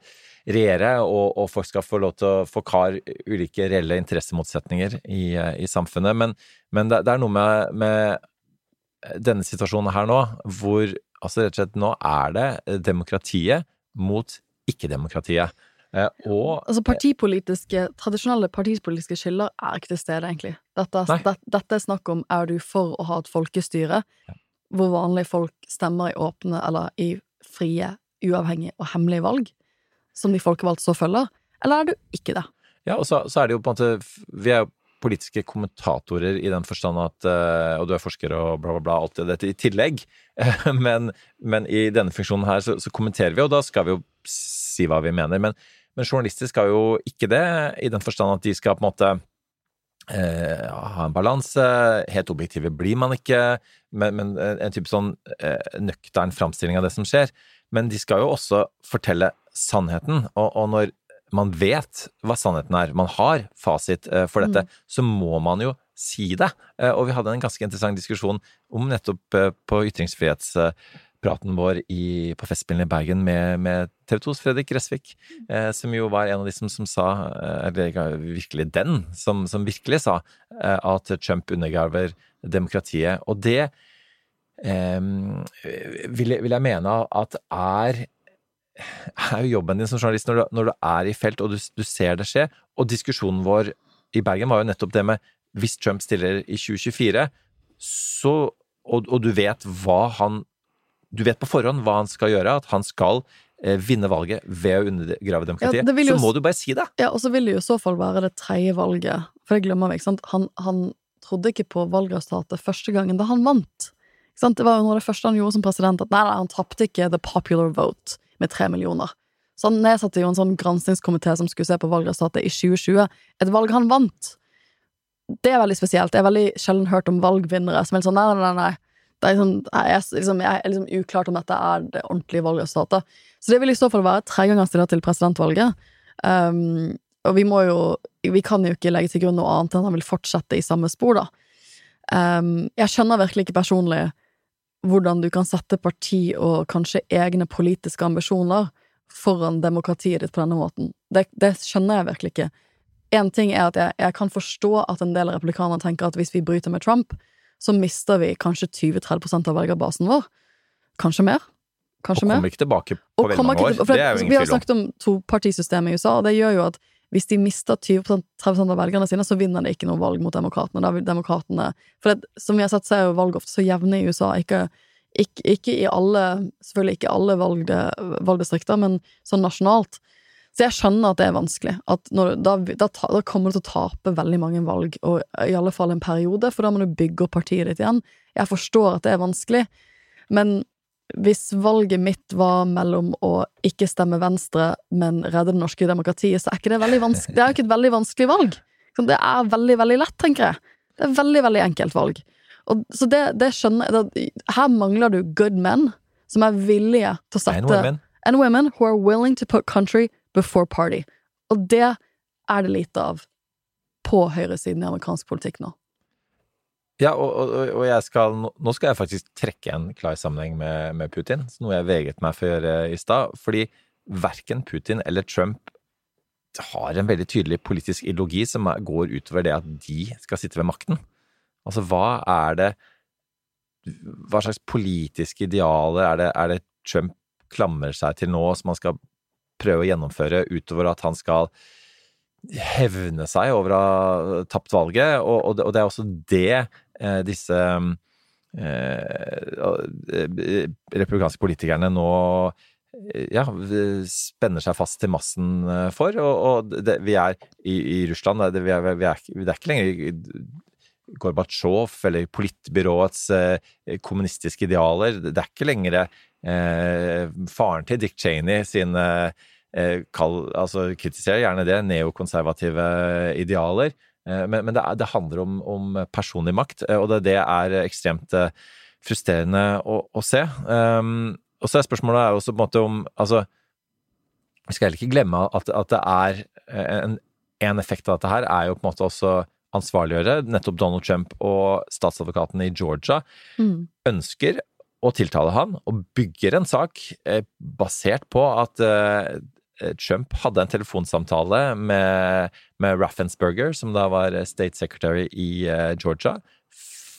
regjere, og, og folk skal få lov til å forklare ulike reelle interessemotsetninger i, i samfunnet. Men, men det, det er noe med, med denne situasjonen her nå, hvor altså rett og slett nå er det demokratiet mot ikke-demokratiet. Eh, og Altså partipolitiske, Tradisjonelle partipolitiske skiller er ikke til stede, egentlig. Dette, det, dette er snakk om er du for å ha et folkestyre hvor vanlige folk stemmer i åpne eller i frie, uavhengige og hemmelige valg, som de folkevalgte så følger, eller er du ikke det? Ja, og så, så er det jo på en måte Vi er jo politiske kommentatorer i den forstand at eh, Og du er forsker og bla, bla, bla, alt det dette i tillegg. <laughs> Men, men i denne funksjonen her så, så kommenterer vi, og da skal vi jo si hva vi mener. Men, men journalister skal jo ikke det, i den forstand at de skal på en måte eh, ha en balanse. Helt objektive blir man ikke, men, men en type sånn eh, nøktern framstilling av det som skjer. Men de skal jo også fortelle sannheten, og, og når man vet hva sannheten er, man har fasit eh, for dette, så må man jo si det. Eh, Og vi hadde en ganske interessant diskusjon om nettopp eh, på ytringsfrihetspraten vår i, på Festspillene i Bergen med, med TV 2s Fredrik Gressvik, som jo var en av de som, som sa, eller virkelig den, som, som virkelig sa at Trump undergraver demokratiet. Og det eh, vil, jeg- vil jeg mene at er er jo jobben din som journalist når du, når du er i felt og du, du ser det skje. Og diskusjonen vår i Bergen var jo nettopp det med hvis Trump stiller i 2024, så og, og du vet hva han Du vet på forhånd hva han skal gjøre, at han skal eh, vinne valget ved å undergrave demokratiet. ja, jo så må du bare si det! Ja, og så vil det jo i så fall være det tredje valget, for det glemmer vi, ikke sant? Han, han trodde ikke på valgresultatet første gangen da han vant. Ikke sant? Det var jo noe av det første han gjorde som president, at nei, nei, han tapte ikke the popular vote med tre millioner. Så han nedsatte jo en sånn granskingskomité som skulle se på valgresultatet i 2020, et valg han vant. Det er veldig spesielt. Jeg har veldig sjelden hørt om valgvinnere som er sånn, nei, nei, nei. Det er liksom, jeg, er, liksom, jeg er liksom uklart om dette er det ordentlige valgresultatet. Så det vil i så fall være tredje gang han stiller til presidentvalget. Um, og vi må jo Vi kan jo ikke legge til grunn noe annet enn at han vil fortsette i samme spor, da. Um, jeg skjønner virkelig ikke personlig hvordan du kan sette parti og kanskje egne politiske ambisjoner foran demokratiet ditt på denne måten. Det, det skjønner jeg virkelig ikke. Én ting er at jeg, jeg kan forstå at en del republikanere tenker at hvis vi bryter med Trump, så mister vi kanskje 20-30 av velgerbasen vår. Kanskje mer. Og Kanskje mer. kommer ikke tilbake på veldig mange år. til- Det er jo Vi ingen har tvil om. snakket om topartisystemet i USA, og det gjør jo at hvis de mister 20-30 av velgerne sine, så vinner de ikke noe valg mot demokratene. For det, som vi har sett, så er jo valg ofte så jevne i USA. Ikke, ikke, ikke i alle Selvfølgelig ikke alle valgde, valgdistrikter, men sånn nasjonalt. Så jeg skjønner at det er vanskelig. At når, da, da, da kommer du til å tape veldig mange valg, og i alle fall en periode, for da må du bygge opp partiet ditt igjen. Jeg forstår at det er vanskelig, men hvis valget mitt var mellom å ikke stemme Venstre, men redde det norske demokratiet, så er ikke det veldig vanskelig. Det er ikke et veldig vanskelig valg. Det er veldig, veldig lett, tenker jeg. Det er et veldig, veldig enkelt valg. Og, så det, det skjønner jeg. Her mangler du good men, som er villige til å sette And women. and women who are willing to put country before party. Og det er det lite av på høyresiden i amerikansk politikk nå. Ja, og, og, og jeg skal, nå skal jeg faktisk trekke en klar sammenheng med, med Putin, noe jeg veget meg for å gjøre i stad. Fordi verken Putin eller Trump har en veldig tydelig politisk ideologi som går utover det at de skal sitte ved makten. Altså, hva er det Hva slags politiske idealer er det, er det Trump klamrer seg til nå, som han skal prøve å gjennomføre, utover at han skal hevne seg over å ha tapt valget? Og, og, det, og det, er også det disse eh, republikanske politikerne nå ja, spenner seg fast til massen for, og, og det, vi er i, i Russland det, vi er, vi er, det er ikke lenger Gorbatsjov eller politbyråets eh, kommunistiske idealer. Det er ikke lenger eh, faren til Dick Cheney sine eh, kall, altså Kritiserer gjerne det, neokonservative idealer. Eh, men, men det, er, det, handler om, om, personlig makt, eh, og det, det er ekstremt eh, frustrerende å, å se. Um, og så er spørsmålet er også på en måte om Altså, vi skal heller ikke glemme at, at det er en, en effekt av dette her er jo på en måte også ansvarliggjøre nettopp Donald Trump og statsadvokaten i Georgia mm. ønsker å tiltale han og bygger en sak eh, basert på at eh, Trump hadde en telefonsamtale med, med Raffensperger, som da var state secretary i eh, Georgia,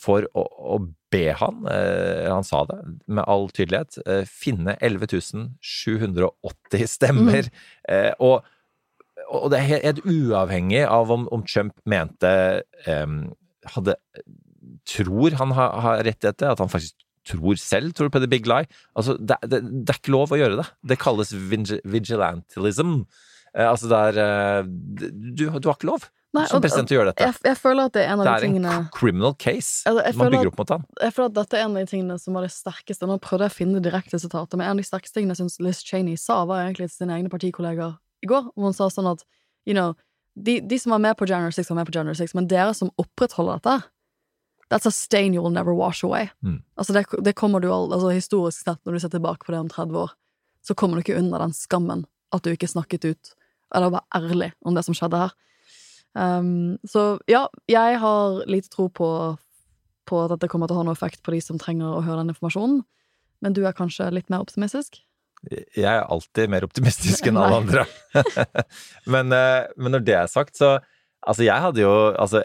for å, å be han, eh, han sa det med all tydelighet, eh, finne 11 780 stemmer. Mm. og og det er helt, uavhengig av om, om Trump mente um, hadde, Tror han har, har rett i dette, at han faktisk tror selv tror på the big lie. Altså, det, det, det, er ikke lov å gjøre det. Det kalles vigilantilism. Eh, altså det er eh, du, du, har ikke lov Nei, som president til å gjøre dette. Jeg, jeg, føler at det er en av de tingene Det er en criminal case man bygger opp mot han. Jeg føler at dette er en av de tingene som var det sterkeste Nå prøvde jeg å finne direkte sitater, men en av de sterkeste tingene jeg syns Liz Cheney sa, var egentlig til sine egne partikollegaer i går, hvor hun sa sånn at you know, de, de, som var med på January 6, var med på January 6, men dere som opprettholder dette That's a stain you will never wash away. Mm. Altså det, det, kommer du all, altså Historisk sett, når du ser tilbake på det om 30 år, så kommer du ikke unna den skammen at du ikke snakket ut, eller var ærlig om det som skjedde her. Um, så ja, jeg har lite tro på, på at dette kommer til å ha noe effekt på de som trenger å høre den informasjonen, men du er kanskje litt mer optimistisk? Jeg er alltid mer optimistisk enn <laughs> alle andre. <laughs> men, eh, men, når det er sagt, så Altså, jeg hadde jo Altså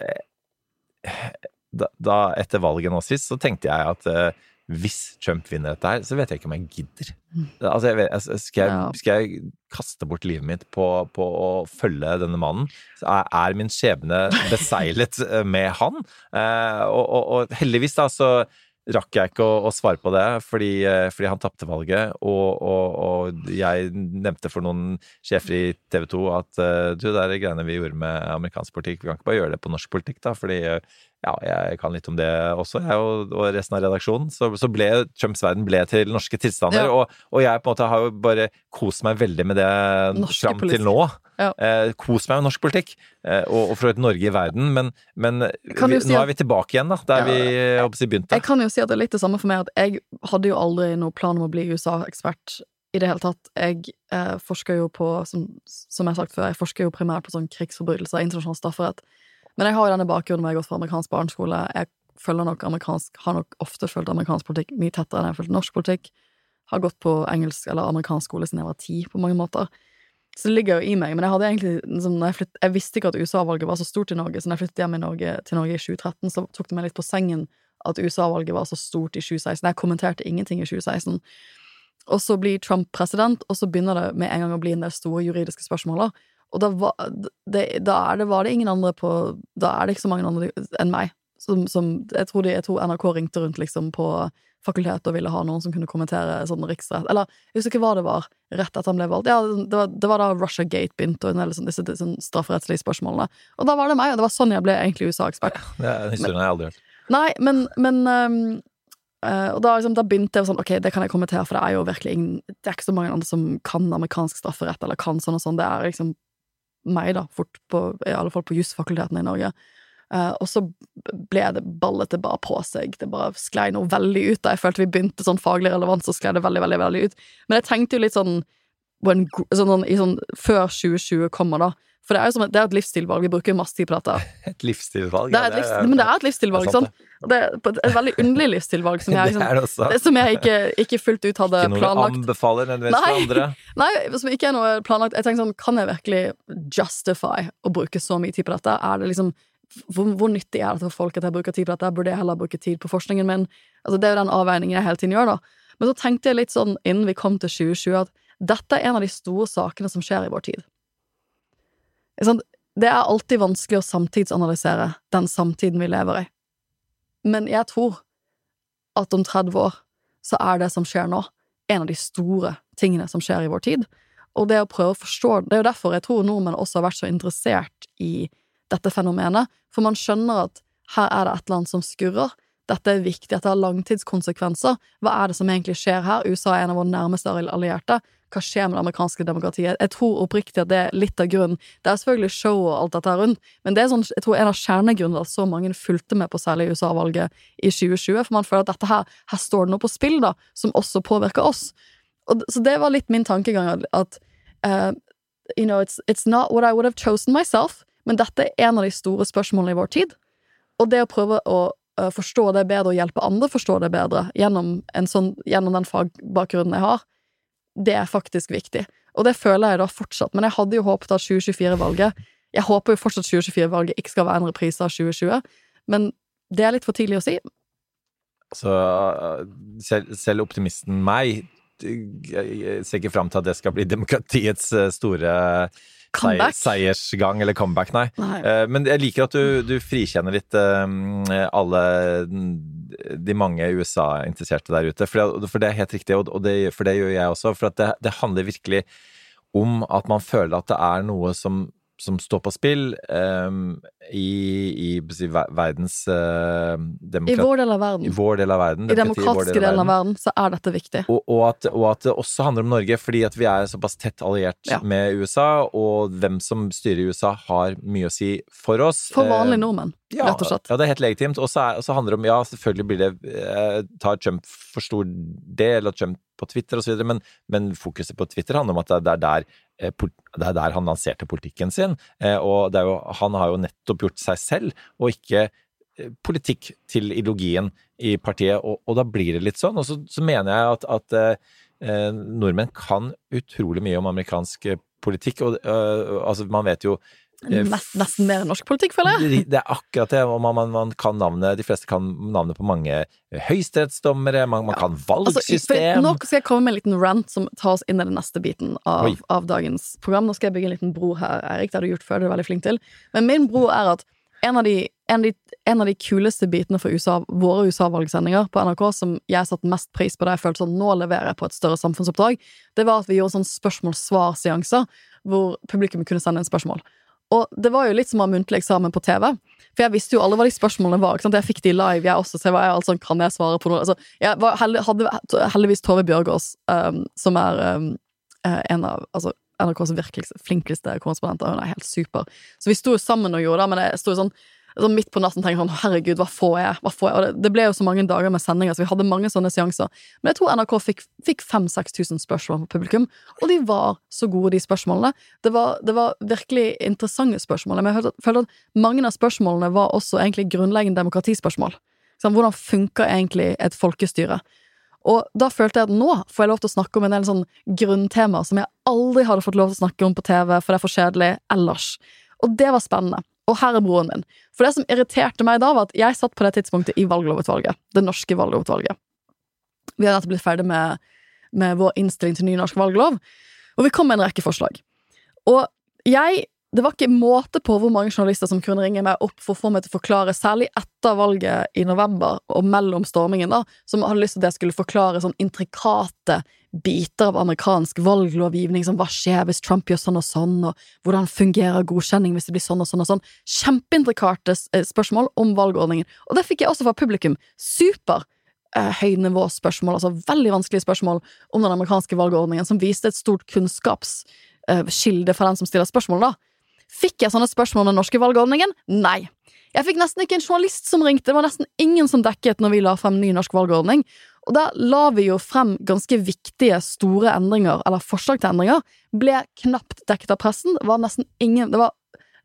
da, da, etter valget nå sist, så tenkte jeg at uh, hvis Trump vinner dette her, så vet jeg ikke om jeg gidder. Mm. Altså, jeg vet, skal, jeg, skal, jeg, kaste bort livet mitt på, på å følge denne mannen? Så er, min skjebne beseilet eh, med han? Uh, og, og, og, heldigvis, da, så rakk jeg ikke å, å svare på det, fordi, eh, fordi han tapte valget. Og, og, jeg nevnte for noen sjefer i TV 2 at uh, du, det er greiene vi gjorde med amerikansk politikk, vi kan ikke bare gjøre det på norsk politikk, da. Fordi ja, jeg kan litt om det også, jeg og, og resten av redaksjonen. Så, så, ble Trumps verden ble til norske tilstander. Ja. Og, og, jeg på en måte har jo bare kost meg veldig med det norske fram til nå. Ja. Eh, kos meg med norsk politikk, eh, og, og, for et Norge i verden. Men, men vi, si nå er vi tilbake igjen, da, der ja, vi håper, begynte. Jeg kan jo si at det er litt det samme for meg, at jeg hadde jo aldri noen plan om å bli USA-ekspert i det hele tatt. Jeg eh, forsker jo på, som, som, jeg har sagt før, jeg forsker jo primært på sånn krigsforbrytelser, internasjonal strafferett. Men jeg har jo denne bakgrunnen med jeg har gått fra amerikansk barneskole. Jeg følger nok amerikansk, har nok ofte fulgt amerikansk politikk mye tettere enn jeg har fulgt norsk politikk. Har gått på engelsk eller amerikansk skole siden jeg var ti, på mange måter. Så det ligger jo i meg. Men jeg hadde egentlig liksom, jeg, flytt, jeg, visste ikke at USA-valget var så stort i Norge, så når jeg flyttet hjem Norge, til Norge i 2013, så tok det meg litt på sengen at USA-valget var så stort i 2016. Jeg kommenterte ingenting i 2016. Og så blir Trump president, og så begynner det med en gang å bli en del store juridiske spørsmål. Og da, var det, da det, var det ingen andre på Da er det ikke så mange andre enn meg. Som, som jeg, tror de, jeg, tror NRK ringte rundt liksom på fakultetet og ville ha noen som kunne kommentere sånn riksrett Eller jeg husker ikke hva det var rett etter han ble valgt. Ja, det var, det var da Russia Gate begynte, og sånn, disse, disse sånn strafferettslige spørsmålene. Og da var det meg, og det var sånn jeg ble egentlig USA-ekspert. Ja, historien har jeg aldri hørt. Nei, men, men um, uh, Og da, liksom, da, begynte jeg sånn Ok, det kan jeg kommentere, for det er jo virkelig ingen Det er ikke så mange andre som kan amerikansk strafferett, eller kan sånn og sånn. Det er liksom meg, da, fort på, i alle fall på jusfakultetene i Norge. Uh, og så ble det ballet det bare på seg. Det bare sklei noe veldig ut da jeg følte vi begynte sånn faglig relevant, så sklei det veldig, veldig veldig ut. Men jeg tenkte jo litt sånn på en, sånn, i sånn, før 2020 kommer, da. For det er jo som et, det er et livsstilvalg. Vi bruker masse tid på dette. <laughs> Et livsstilvalg. Det er et, livs, men det er et livsstilvalg, det er sant? Det er et, veldig underlig livsstilvalg som jeg, Det <laughs> er det liksom, det, som jeg ikke, ikke fullt ut hadde planlagt. Ikke noe du planlagt. anbefaler nødvendigvis for andre. <laughs> Nei, som ikke er noe planlagt. Jeg tenker sånn, kan jeg virkelig justify å bruke så mye tid på dette? Er det liksom hvor, hvor nyttig er det for folk at jeg bruker tid på dette? Burde jeg heller bruke tid på forskningen min? Altså, det er jo den avveiningen jeg hele tiden gjør, da. Men så tenkte jeg litt sånn innen vi kom til 2020, at dette er en av de store sakene som skjer i vår tid. Det er alltid vanskelig å samtidsanalysere den samtiden vi lever i. Men jeg tror at om 30 år så er det som skjer nå, en av de store tingene som skjer i vår tid. Og det å prøve å forstå Det er jo derfor jeg tror nordmenn også har vært så interessert i dette fenomenet, for man skjønner at her er det et eller annet som skurrer. Dette er viktig, dette har langtidskonsekvenser. Hva er det som egentlig skjer her? USA er en av våre nærmeste allierte. Hva skjer med det amerikanske demokratiet? Jeg tror oppriktig at det er litt av grunnen. Det er selvfølgelig show og alt dette rundt, men det er sånn, jeg tror en av kjernegrunnene at så mange fulgte med på særlig USA-valget i 2020, for man føler at dette her, her står det noe på spill, da, som også påvirker oss. Og, så det var litt min tankegang, at, eh, you know, it's, it's not what I would have chosen myself, men dette er en av de store spørsmålene i vår tid. Og det å prøve å eh, forstå det bedre og hjelpe andre forstå det bedre gjennom, en sånn, gjennom den fagbakgrunnen jeg har, det er faktisk viktig. Og det føler jeg da fortsatt. Men jeg hadde jo håpet at 2024-valget Jeg håper jo fortsatt 2024-valget ikke skal være en reprise av 2020, men det er litt for tidlig å si. Så selv, selv optimisten meg ser ikke fram til at det skal bli demokratiets eh, store Comeback. seiersgang, eller comeback, nei. Nei. Eh, Men jeg liker at du, du frikjenner litt eh, alle de mange USA-interesserte der ute. For det, for det er helt riktig, og det, for det gjør jeg også. For det, det handler virkelig om at man føler at det er noe som, som står på spill um, i, i i, ver- verdens eh, I vår del av verden. I vår del av verden. i demokratiske i demokratiske delen av verden, så er dette viktig. og, og, at, og at det også handler om Norge, fordi at vi er såpass tett alliert Ja. med USA, og hvem som styrer USA har mye å si for oss. For vanlige Eh, nordmenn, ja, rett og slett. Ja, det er helt legitimt. Og så er- handler det om Ja, selvfølgelig blir det eh, Tar Trump for stor del, og Trump på Twitter osv., men, men fokuset på Twitter handler om at det, er der, eh, det er der han lanserte politikken sin. Eh, og det er jo, han har jo nettopp gjort seg selv, og ikke eh, politikk til ideologien i partiet, og, og da blir det litt sånn. Og så, så mener jeg at, at eh, nordmenn kan utrolig mye om amerikansk politikk, og eh, altså man vet jo Nest, nesten mer norsk politikk, føler jeg. det er akkurat det. Man, man, man kan navnet, de fleste kan navnet på mange høyesterettsdommere, man, man kan Altså, valgsystem. nå skal jeg komme med en liten rant som tar oss inn i den neste biten av, av dagens program. Nå skal jeg bygge en liten bro her, Erik. Det har du gjort før, du er veldig flink til. Men min bro er at en av de, en av de, en av de kuleste bitene for USA, våre USA-valgsendinger på NRK, som jeg satte mest pris på da jeg følte sånn nå leverer jeg på et større samfunnsoppdrag, det var at vi gjorde sånn spørsmål-svar-seanser hvor publikum kunne sende inn spørsmål. Og det var jo litt som å ha muntlig eksamen på TV. For jeg visste jo alle hva de spørsmålene var. Jeg fikk de live, jeg også. Så jeg var altså, kan jeg svare på noe? Altså, jeg var hadde heldigvis Tove Bjørgaas, um, som er um, en av altså, NRKs virkelig flinkeste korrespondenter. Hun er helt super. Så vi sto jo sammen og gjorde det, men jeg sto jo sånn sånn midt på natten tenker sånn, herregud, hva får jeg? Hva får jeg? Og det, det ble jo så mange dager med sendinger, så vi hadde mange sånne seanser. Men jeg tror NRK fikk, fikk 5000-6000 spørsmål fra publikum, og de var så gode, de spørsmålene. Det var, det var virkelig interessante spørsmål. Men jeg følte at mange av spørsmålene var også egentlig grunnleggende demokratispørsmål. Sånn, hvordan funker egentlig et folkestyre? Og da følte jeg at nå får jeg lov til å snakke om en del sånn grunntemaer som jeg aldri hadde fått lov til å snakke om på TV, for det er for kjedelig ellers. Og det var spennende. Og her er broren min. For det som irriterte meg da, var at jeg satt på det tidspunktet i valglovutvalget. Det norske valglovutvalget. Vi hadde nettopp blitt ferdig med, med vår innstilling til ny norsk valglov, og vi kom med en rekke forslag. Og jeg det var ikke måte på hvor mange journalister som kunne ringe meg opp for å få meg til å forklare, særlig etter valget i november og mellom stormingen, da, som hadde lyst til at jeg skulle forklare sånn intrikate biter av amerikansk valglovgivning, som hva skjer hvis Trump gjør sånn og sånn, og hvordan fungerer godkjenning hvis det blir sånn og sånn og sånn. Kjempeintrikate eh, spørsmål om valgordningen. Og det fikk jeg også fra publikum. Super eh, høynivåspørsmål, altså veldig vanskelige spørsmål om den amerikanske valgordningen, som viste et stort kunnskapskilde for den som stiller spørsmål, da. Fikk jeg sånne spørsmål om den norske valgordningen? Nei. Jeg fikk nesten ikke en journalist som ringte, det var nesten ingen som dekket når vi la frem ny norsk valgordning. Og da la vi jo frem ganske viktige, store endringer, eller forslag til endringer. Ble knapt dekket av pressen. Det var nesten ingen Det var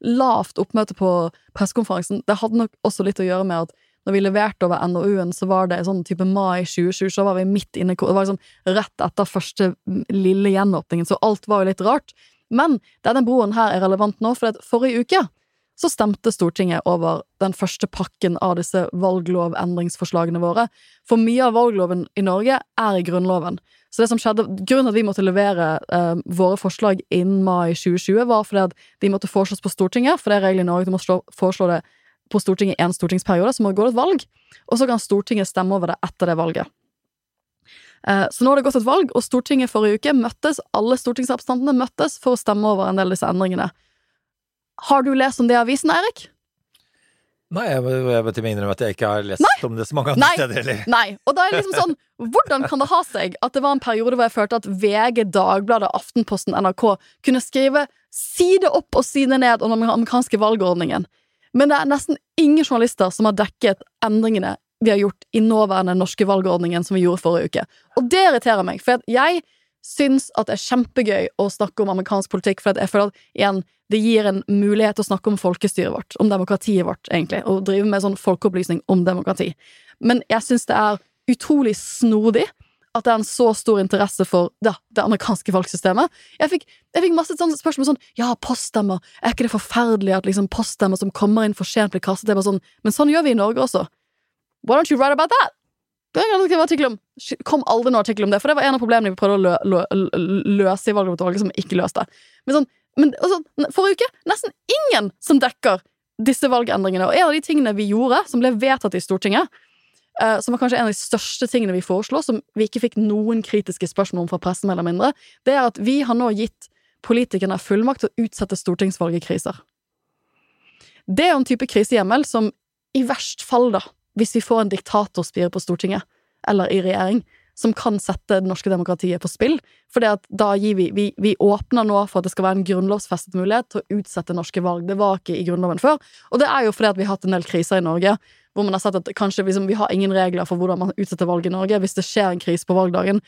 lavt oppmøte på pressekonferansen. Det hadde nok også litt å gjøre med at når vi leverte over NOU-en, så var det sånn type mai 2020, så var vi midt inne Det var liksom rett etter første lille gjenåpningen, så alt var jo litt rart. Men denne broen her er relevant nå, for forrige uke så stemte Stortinget over den første pakken av disse valglovendringsforslagene våre. For mye av valgloven i Norge er i Grunnloven. Så det som skjedde, Grunnen til at vi måtte levere eh, våre forslag innen mai 2020, var fordi at de måtte foreslås på Stortinget, for det er regelen i Norge at du må slå, foreslå det på Stortinget i én stortingsperiode, så må det gå et valg, og så kan Stortinget stemme over det etter det valget. Eh, så nå har det gått et valg, og Stortinget forrige uke møttes, alle stortingsrepresentantene møttes for å stemme over en del av disse endringene. Har du lest om det i avisen, Eirik? Nei, jeg jeg til innrømme at jeg ikke har lest Nei. om det så mange andre Nei. steder heller. Nei. Og da er det liksom sånn Hvordan kan det ha seg at det var en periode hvor jeg følte at VG, Dagbladet, Aftenposten, NRK kunne skrive side opp og side ned om den amerikanske valgordningen, men det er nesten ingen journalister som har dekket endringene vi har gjort i nåværende norske valgordningen som vi gjorde forrige uke. Og det irriterer meg, for jeg syns at det er kjempegøy å snakke om amerikansk politikk, for jeg føler at igjen, det gir en mulighet til å snakke om folkestyret vårt, om demokratiet vårt, egentlig, og drive med sånn folkeopplysning om demokrati. Men jeg syns det er utrolig snodig at det er en så stor interesse for det, det amerikanske valgsystemet. Jeg fikk, jeg fikk masse sånne spørsmål sånn Ja, poststemmer, er ikke det forferdelig at liksom poststemmer som kommer inn for sent, blir kastet? Jeg bare sånn Men sånn gjør vi i Norge også. Why don't you write about that? Det kan skrive artikkel om. Kom aldri noen artikkel om det, for det var en av problemene vi prøvde å lø, lø, lø, løse i valglovutvalget, som ikke løste. Men sånn, men altså, forrige uke nesten ingen som dekker disse valgendringene. Og en av de tingene vi gjorde, som ble vedtatt i Stortinget, eh, som var kanskje en av de største tingene vi foreslo, som vi ikke fikk noen kritiske spørsmål om fra pressen, eller mindre, det er at vi har nå gitt politikerne fullmakt til å utsette stortingsvalg i kriser. Det er jo en type krisehjemmel som i verst fall, da, hvis vi får en diktatorspire på Stortinget, eller i regjering, som kan sette det norske demokratiet på spill. For da gir vi, vi Vi åpner nå for at det skal være en grunnlovsfestet mulighet til å utsette norske valg. Det var ikke i Grunnloven før. Og det er jo fordi at vi har hatt en del kriser i Norge, hvor man har sett at kanskje liksom, vi har ingen regler for hvordan man utsetter valg i Norge. Hvis det skjer en krise på valgdagen,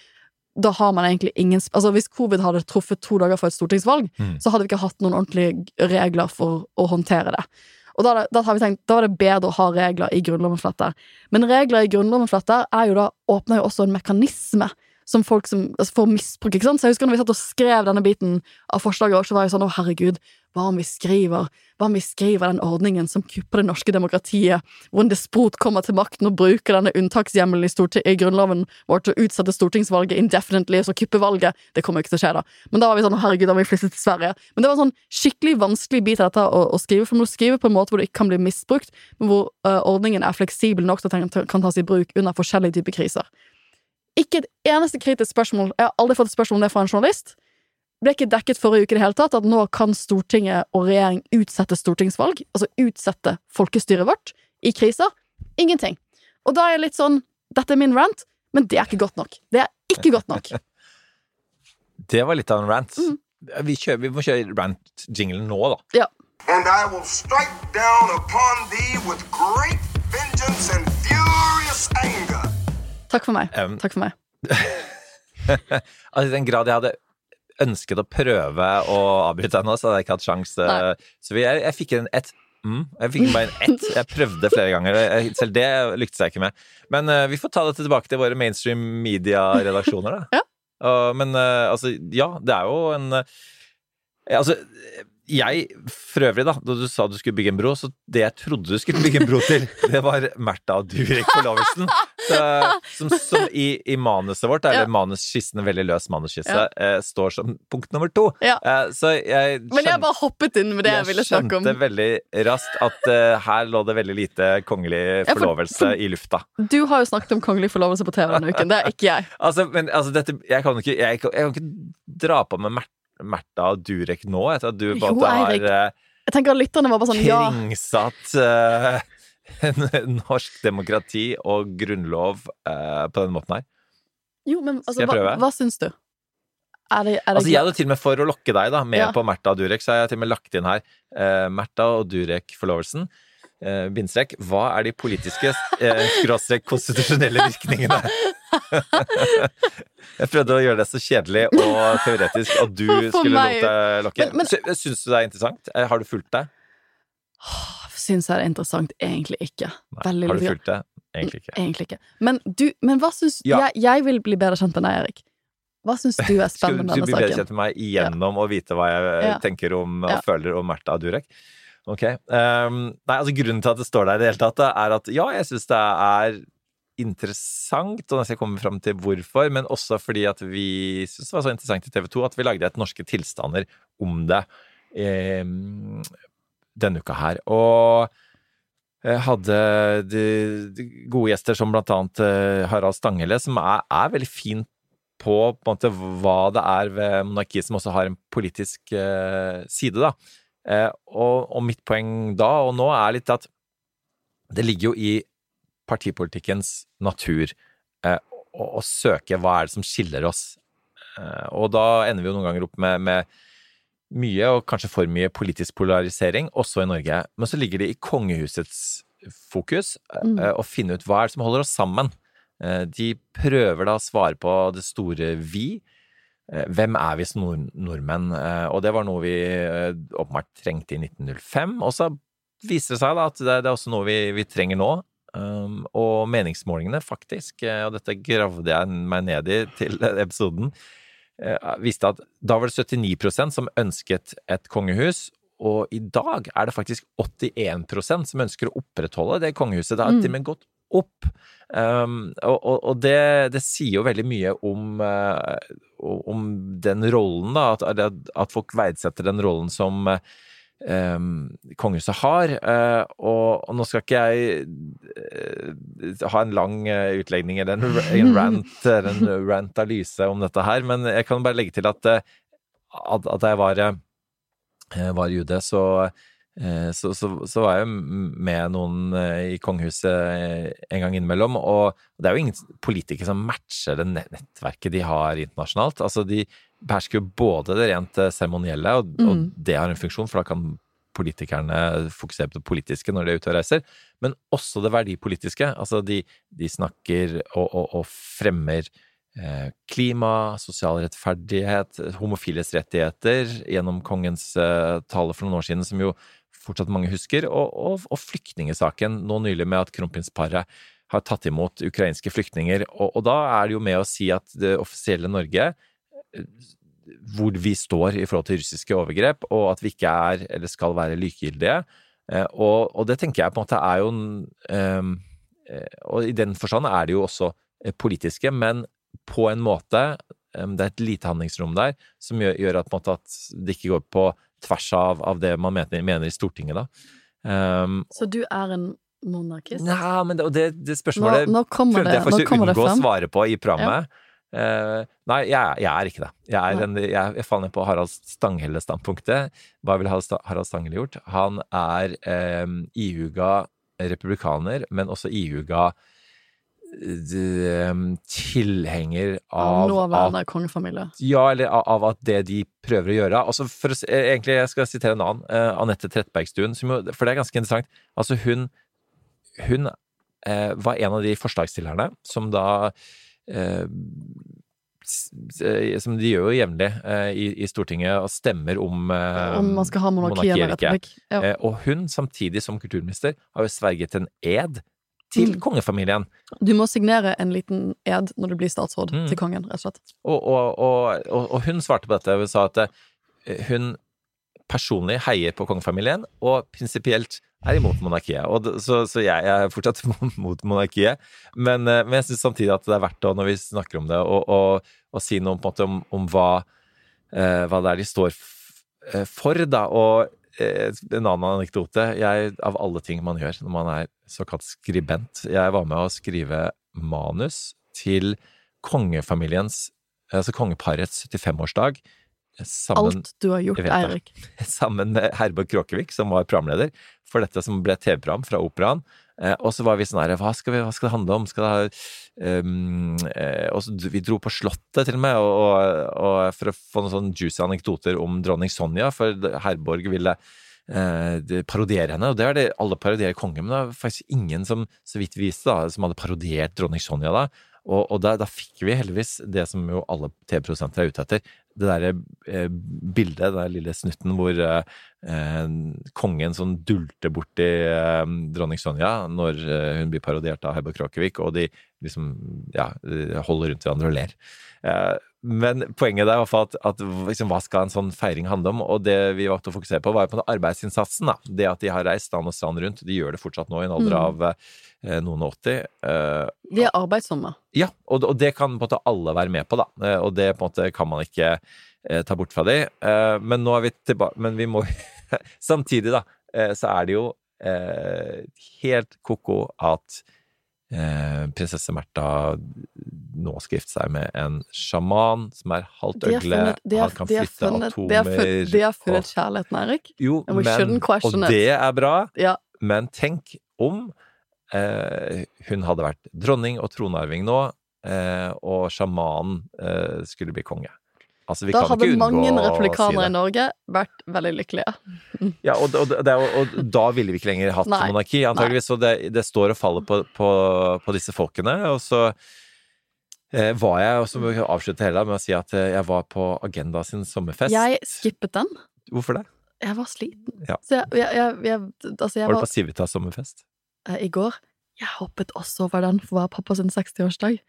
da har man egentlig ingen Altså Hvis covid hadde truffet to dager før et stortingsvalg, Mm. så hadde vi ikke hatt noen ordentlige regler for å håndtere det. Og da, da har vi tenkt, da var det bedre å ha regler i Grunnloven for. Men regler i Grunnloven for er åpner jo også en mekanisme som folk som altså får misbruk. ikke sant? Så jeg husker når vi satt og skrev denne biten av forslaget, også, så var jeg sånn å herregud, hva om vi skriver hva om vi skriver den ordningen som kupper det norske demokratiet, hvor en despot kommer til makten og bruker denne unntakshjemmelen i, i grunnloven vår til å utsette stortingsvalget indefinitely, så kuppe valget? Det kommer ikke til å skje, da. Men da var vi sånn herregud, da må vi flytte til Sverige. Men det var en sånn skikkelig vanskelig bit av dette å, å skrive, for man må skrive på en måte hvor det ikke kan bli misbrukt, men hvor uh, ordningen er fleksibel nok til at den kan tas i bruk under forskjellige typer kriser. Ikke et eneste kritisk spørsmål, jeg har aldri fått et spørsmål om det fra en journalist, ble ikke dekket forrige uke i det hele tatt, at nå kan Stortinget og regjering utsette stortingsvalg, altså utsette folkestyret vårt, i kriser. Ingenting. Og da er jeg litt sånn, dette er min rant, men det er ikke godt nok. Det er ikke godt nok. <laughs> Det var litt av en rant. Mm. Vi, kjører, vi må kjøre rant-jinglen nå, da. Ja. And I will strike down upon thee with great vengeance and furious anger. Takk for meg. Um, Takk for meg. <laughs> Altså, I den grad jeg hadde ønsket å prøve å avbryte deg nå, så hadde jeg ikke hatt sjans. eh, Så jeg, jeg fikk en ett. Mm, jeg fikk bare en ett. Jeg prøvde flere ganger. Selv det lyktes jeg ikke med. Men uh, vi får ta dette tilbake til våre mainstream media-redaksjoner, da. <laughs> Ja. Uh, men uh, altså, ja, det er jo en Altså, jeg for øvrig, da, da du sa du skulle bygge en bro, så det jeg trodde du skulle bygge en bro til, det var Märtha og Durek forlovelsen. <laughs> Som som i, i manuset vårt, eller Ja. manusskissen, en veldig løs manusskisse, Ja. eh, står som punkt nummer to. Ja. Eh, så jeg Men jeg bare hoppet inn med det jeg, ville snakke om. Jeg skjønte veldig raskt at eh, her lå det veldig lite kongelig Ja, for- forlovelse i lufta. Du har jo snakket om kongelig forlovelse på TV denne uken, det er ikke jeg. <laughs> Altså, men altså, dette Jeg kan ikke, jeg, jeg kan ikke dra på med Märtha og Durek nå, etter at du Jo, måte har eh, Jeg tenker at lytterne var bare sånn ja. kringsatt eh, norsk demokrati og grunnlov eh, på den måten her. Jo, men altså, Skal jeg hva, prøve? hva syns du? Er det, er det Altså, jeg hadde til og med for å lokke deg da med Ja. på Märtha og Durek, så har jeg til og med lagt inn her eh, Märtha og Durek-forlovelsen. eh, bindstrek. Hva er de politiske eh, skråstrek konstitusjonelle virkningene? <laughs> Jeg prøvde å gjøre det så kjedelig og teoretisk at du For skulle lot deg lokke. Men- men- Syns du det er interessant? Eh, Har du fulgt det? Syns jeg det er interessant? Egentlig ikke. Veldig Har du fulgt det? Egentlig ikke. Egentlig ikke. Men du, men hva syns Ja. jeg, jeg vil bli bedre kjent med deg, Erik. Hva syns du er <laughs> spennende med denne saken? Skal du bli bedre kjent med meg gjennom å vite hva jeg Ja. tenker om og Ja. føler om Märtha Durek? Ok. Um, nei, altså grunnen til at det står der i det hele tatt, er at ja, jeg syns det er interessant, og jeg skal komme fram til hvorfor, men også fordi at vi syntes det var så interessant i TV 2 at vi lagde et Norske tilstander om det ehm, denne uka her. Og jeg hadde de, de gode gjester som blant annet eh, Harald Stanghelle, som er, er veldig fin på, på måte, hva det er ved monarkiet som også har en politisk eh, side, da. Eh, og, og mitt poeng da og nå er litt at det ligger jo i partipolitikkens natur eh, å, å søke hva er det som skiller oss. Eh, og da ender vi jo noen ganger opp med, med mye, og kanskje for mye, politisk polarisering, også i Norge. Men så ligger det i kongehusets fokus Mm. eh, å finne ut hva er det som holder oss sammen. Eh, De prøver da å svare på det store vi. Eh, Hvem er vi som nord nordmenn? Og det var noe vi åpenbart trengte i 1905. Og så viser det seg da at det, er også noe vi, vi trenger nå. Um, og meningsmålingene, faktisk, og dette gravde jeg meg ned i til episoden, viste at da var det 79% som ønsket et kongehus, og i dag er det faktisk 81% som ønsker å opprettholde det kongehuset. Det har Mm. til og med gått opp. Um, og og, det, det sier jo veldig mye om, uh, om den rollen, da. At, at- folk verdsetter den rollen som eh, um, kongehuset har. Uh, og, og nå skal ikke jeg uh, ha en lang uh, utlegning eller en, en rant <laughs> eller en rant av Lyse om dette her, men jeg kan bare legge til at, at, at da jeg var, var i UD, så så, så, så var jeg med noen eh, i kongehuset en gang innimellom, og det er jo ingen politikere som matcher det nettverket de har internasjonalt. Altså, de behersker jo både det rent eh, seremonielle, og, og Mm. det har en funksjon, for da kan politikerne fokusere på det politiske når de er ute og reiser, men også det verdipolitiske. Altså, de, de snakker og, og, og fremmer eh, klima, sosial rettferdighet, homofiles rettigheter gjennom kongens eh, tale for noen år siden, som jo fortsatt mange husker, og, og, og flyktningesaken nå nylig med at kronprinsparet har tatt imot ukrainske flyktninger. Og, og da er det jo med å si at det offisielle Norge eh, hvor vi står i forhold til russiske overgrep, og at vi ikke er eller skal være likegyldige. Eh, Og, og det tenker jeg på en måte er jo eh, Og i den forstand er det jo også politiske, men på en måte um, Det er et lite handlingsrom der som gjør, gjør at, måte, at det ikke går på tvers av, av det man mener, mener i Stortinget, da. Um, Så du er en monarkist? Nei, men det, det, det spørsmålet Nå- nå prøvde det- jeg faktisk å unngå å svare på i programmet. Eh, nei, jeg, jeg er ikke det. Jeg, er en, jeg, jeg faller ned på Harald Stanghelle-standpunktet. Hva ville Harald Sta- Stanghelle gjort? Han er eh, ihuga republikaner, men også ihuga tilhenger Av av, nåværende kongefamilie? ja, eller av, at det de prøver å gjøre altså for eh, Egentlig, jeg skal sitere en annen. eh, Anette Trettebergstuen. Jo, for det er ganske interessant. Altså, hun, hun eh, var en av de forslagsstillerne som da eh, eh, Som de gjør jo jevnlig eh, i, i Stortinget, og stemmer om eh, Om man skal ha monarki eller ikke. republikk? Ja. Eh, og hun, samtidig som kulturminister, har jo sverget en ed til Mm. kongefamilien. Du må signere en liten ed når du blir statsråd Mm. til kongen, rett og slett. Og, og, og, og, hun svarte på dette. Hun sa at eh, hun personlig heier på kongefamilien, og prinsipielt er imot monarkiet. Og, så, så jeg, jeg er fortsatt <laughs> mot monarkiet, men, eh, men jeg syns samtidig at det er verdt å, når vi snakker om det, å, si noe på måte om, om hva, eh, hva det er de står for, da. Og en annen anekdote. Jeg, av alle ting man gjør når man er såkalt skribent Jeg var med å skrive manus til kongefamiliens Altså kongeparets 75-årsdag. Sammen, Alt du har gjort. Eirik. <laughs> sammen med Herborg Kråkevik, som var programleder for dette som ble TV-program fra Operaen. Eh, og så var vi sånn her hva skal, det handle om? Skal det um, og så, Vi dro på Slottet til og med, og, og, for å få noen sånne juicy anekdoter om dronning Sonja, for Herborg ville eh, parodiere henne. Og det er det alle parodierer kongen, men det var faktisk ingen som, så vidt viste da, som hadde parodiert dronning Sonja da. Og, og da, da fikk vi heldigvis det som jo alle TV-produsenter er ute etter. Det derre eh, bildet, den der lille snutten hvor eh, kongen som dulter borti eh, dronning Sonja når eh, hun blir parodiert av Heibor Kråkevik, og de liksom ja, de holder rundt hverandre og ler. Eh, men poenget der er i hvert fall at, at liksom, hva skal en sånn feiring handle om? Og det vi valgte å fokusere på, var på en arbeidsinnsatsen. da. Det at de har reist land og strand rundt. De gjør det fortsatt nå i en alder Mm. av eh, noen og åtti. Eh, De er arbeidsomme. ja, og, og det kan på en måte alle være med på, da. Eh, Og det på en måte kan man ikke eh, ta bort fra de. Eh, men nå er vi tilbake Men vi må <laughs> Samtidig, da, eh, så er det jo eh, helt ko-ko at eh, prinsesse Märtha nå skal gifte seg med en sjaman som er halvt øgle. Han kan flytte atomer de har funnet, kjærligheten, Erik. Jo, men Og det er bra. Ja. Men tenk om eh, hun hadde vært dronning og tronarving nå, eh, og sjamanen eh, skulle bli konge. Altså, vi Da hadde mange replikanere si i Norge vært veldig lykkelige. Ja, og, og, det er, og da ville vi ikke lenger hatt Nei. monarki, antageligvis. Så det, det står og faller på, på, på disse folkene. Og så eh, var jeg, og så må vi avslutte hele med å si at eh, jeg var på Agenda sin sommerfest. Jeg skippet den. Hvorfor det? Jeg var sliten. Ja. Så jeg, jeg, jeg, altså jeg Var du på Civitas sommerfest? eh, i går Jeg hoppet også over den for å være pappa sin 60-årsdag.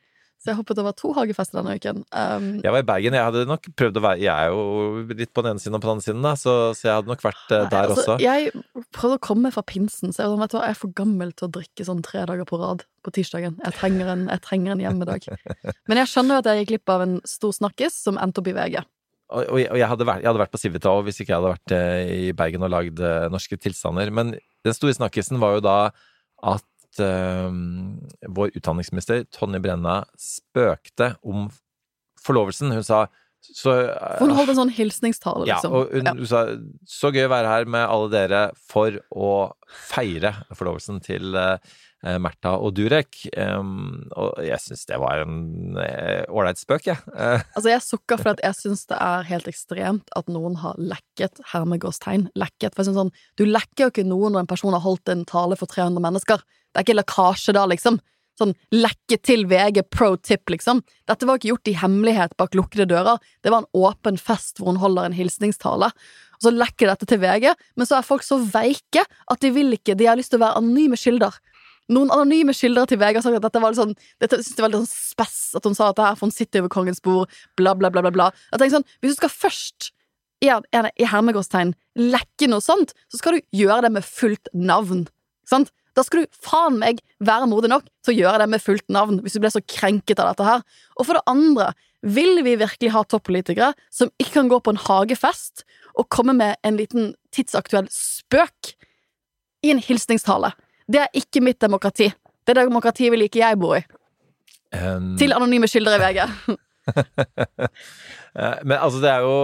Så jeg hoppet over to hagefester denne uken. Um, Jeg var i Bergen. Jeg hadde nok prøvd å være Jeg er jo litt på den ene siden og på den andre siden, da, så, så jeg hadde nok vært eh, nei, der altså, også. Jeg prøvde å komme fra pinsen, så jeg, sånn, vet du hva, jeg er for gammel til å drikke sånn tre dager på rad på tirsdagen. Jeg trenger en, jeg trenger en hjemmedag. <laughs> Men jeg skjønner jo at jeg gikk glipp av en stor snakkis som endte opp i VG. Og, og, jeg, og jeg, hadde vært, jeg hadde vært på Civita òg, hvis ikke jeg hadde vært eh, i Bergen og lagd eh, norske tilstander. Men den store snakkisen var jo da at eh, vår utdanningsminister Tonje Brenna spøkte om forlovelsen. Hun sa så, For hun holdt en sånn hilsningstale, Ja, liksom. og hun, hun sa så gøy å være her med alle dere for å feire forlovelsen til uh, Märtha og Durek. Um, og jeg syns det var en eh, ålreit spøk, jeg. Eh, <laughs> Altså, jeg sukker for at jeg syns det er helt ekstremt at noen har lekket hermegåstegn. Lekket. For jeg synes sånn, du lekker jo ikke noe når en person har holdt en tale for 300 mennesker. Det er ikke lekkasje da, liksom. Sånn lekke til VG pro tip, liksom. Dette var ikke gjort i hemmelighet bak lukkede dører. Det var en åpen fest hvor hun holder en hilsningstale. Og så lekker dette til VG, men så er folk så veike at de vil ikke De har lyst til å være anonyme kilder. Noen anonyme kilder til VG har sagt at dette var litt sånn Dette synes jeg var litt sånn spess, at hun sa at det her for hun sitter over kongens bord, bla, bla, bla, bla. bla. Jeg tenker sånn, Hvis du skal først i, i hermegåstegn lekke noe sånt, så skal du gjøre det med fullt navn. Sant? Da skal du faen meg være modig nok til å gjøre det med fullt navn, hvis du ble så krenket av dette her. Og for det andre, vil vi virkelig ha toppolitikere som ikke kan gå på en hagefest og komme med en liten tidsaktuell spøk i en hilsningstale? Det er ikke mitt demokrati. Det demokratiet vil ikke jeg bo i. Um... Til anonyme kilder i VG. <laughs> <laughs> Eh, Men altså, det er jo,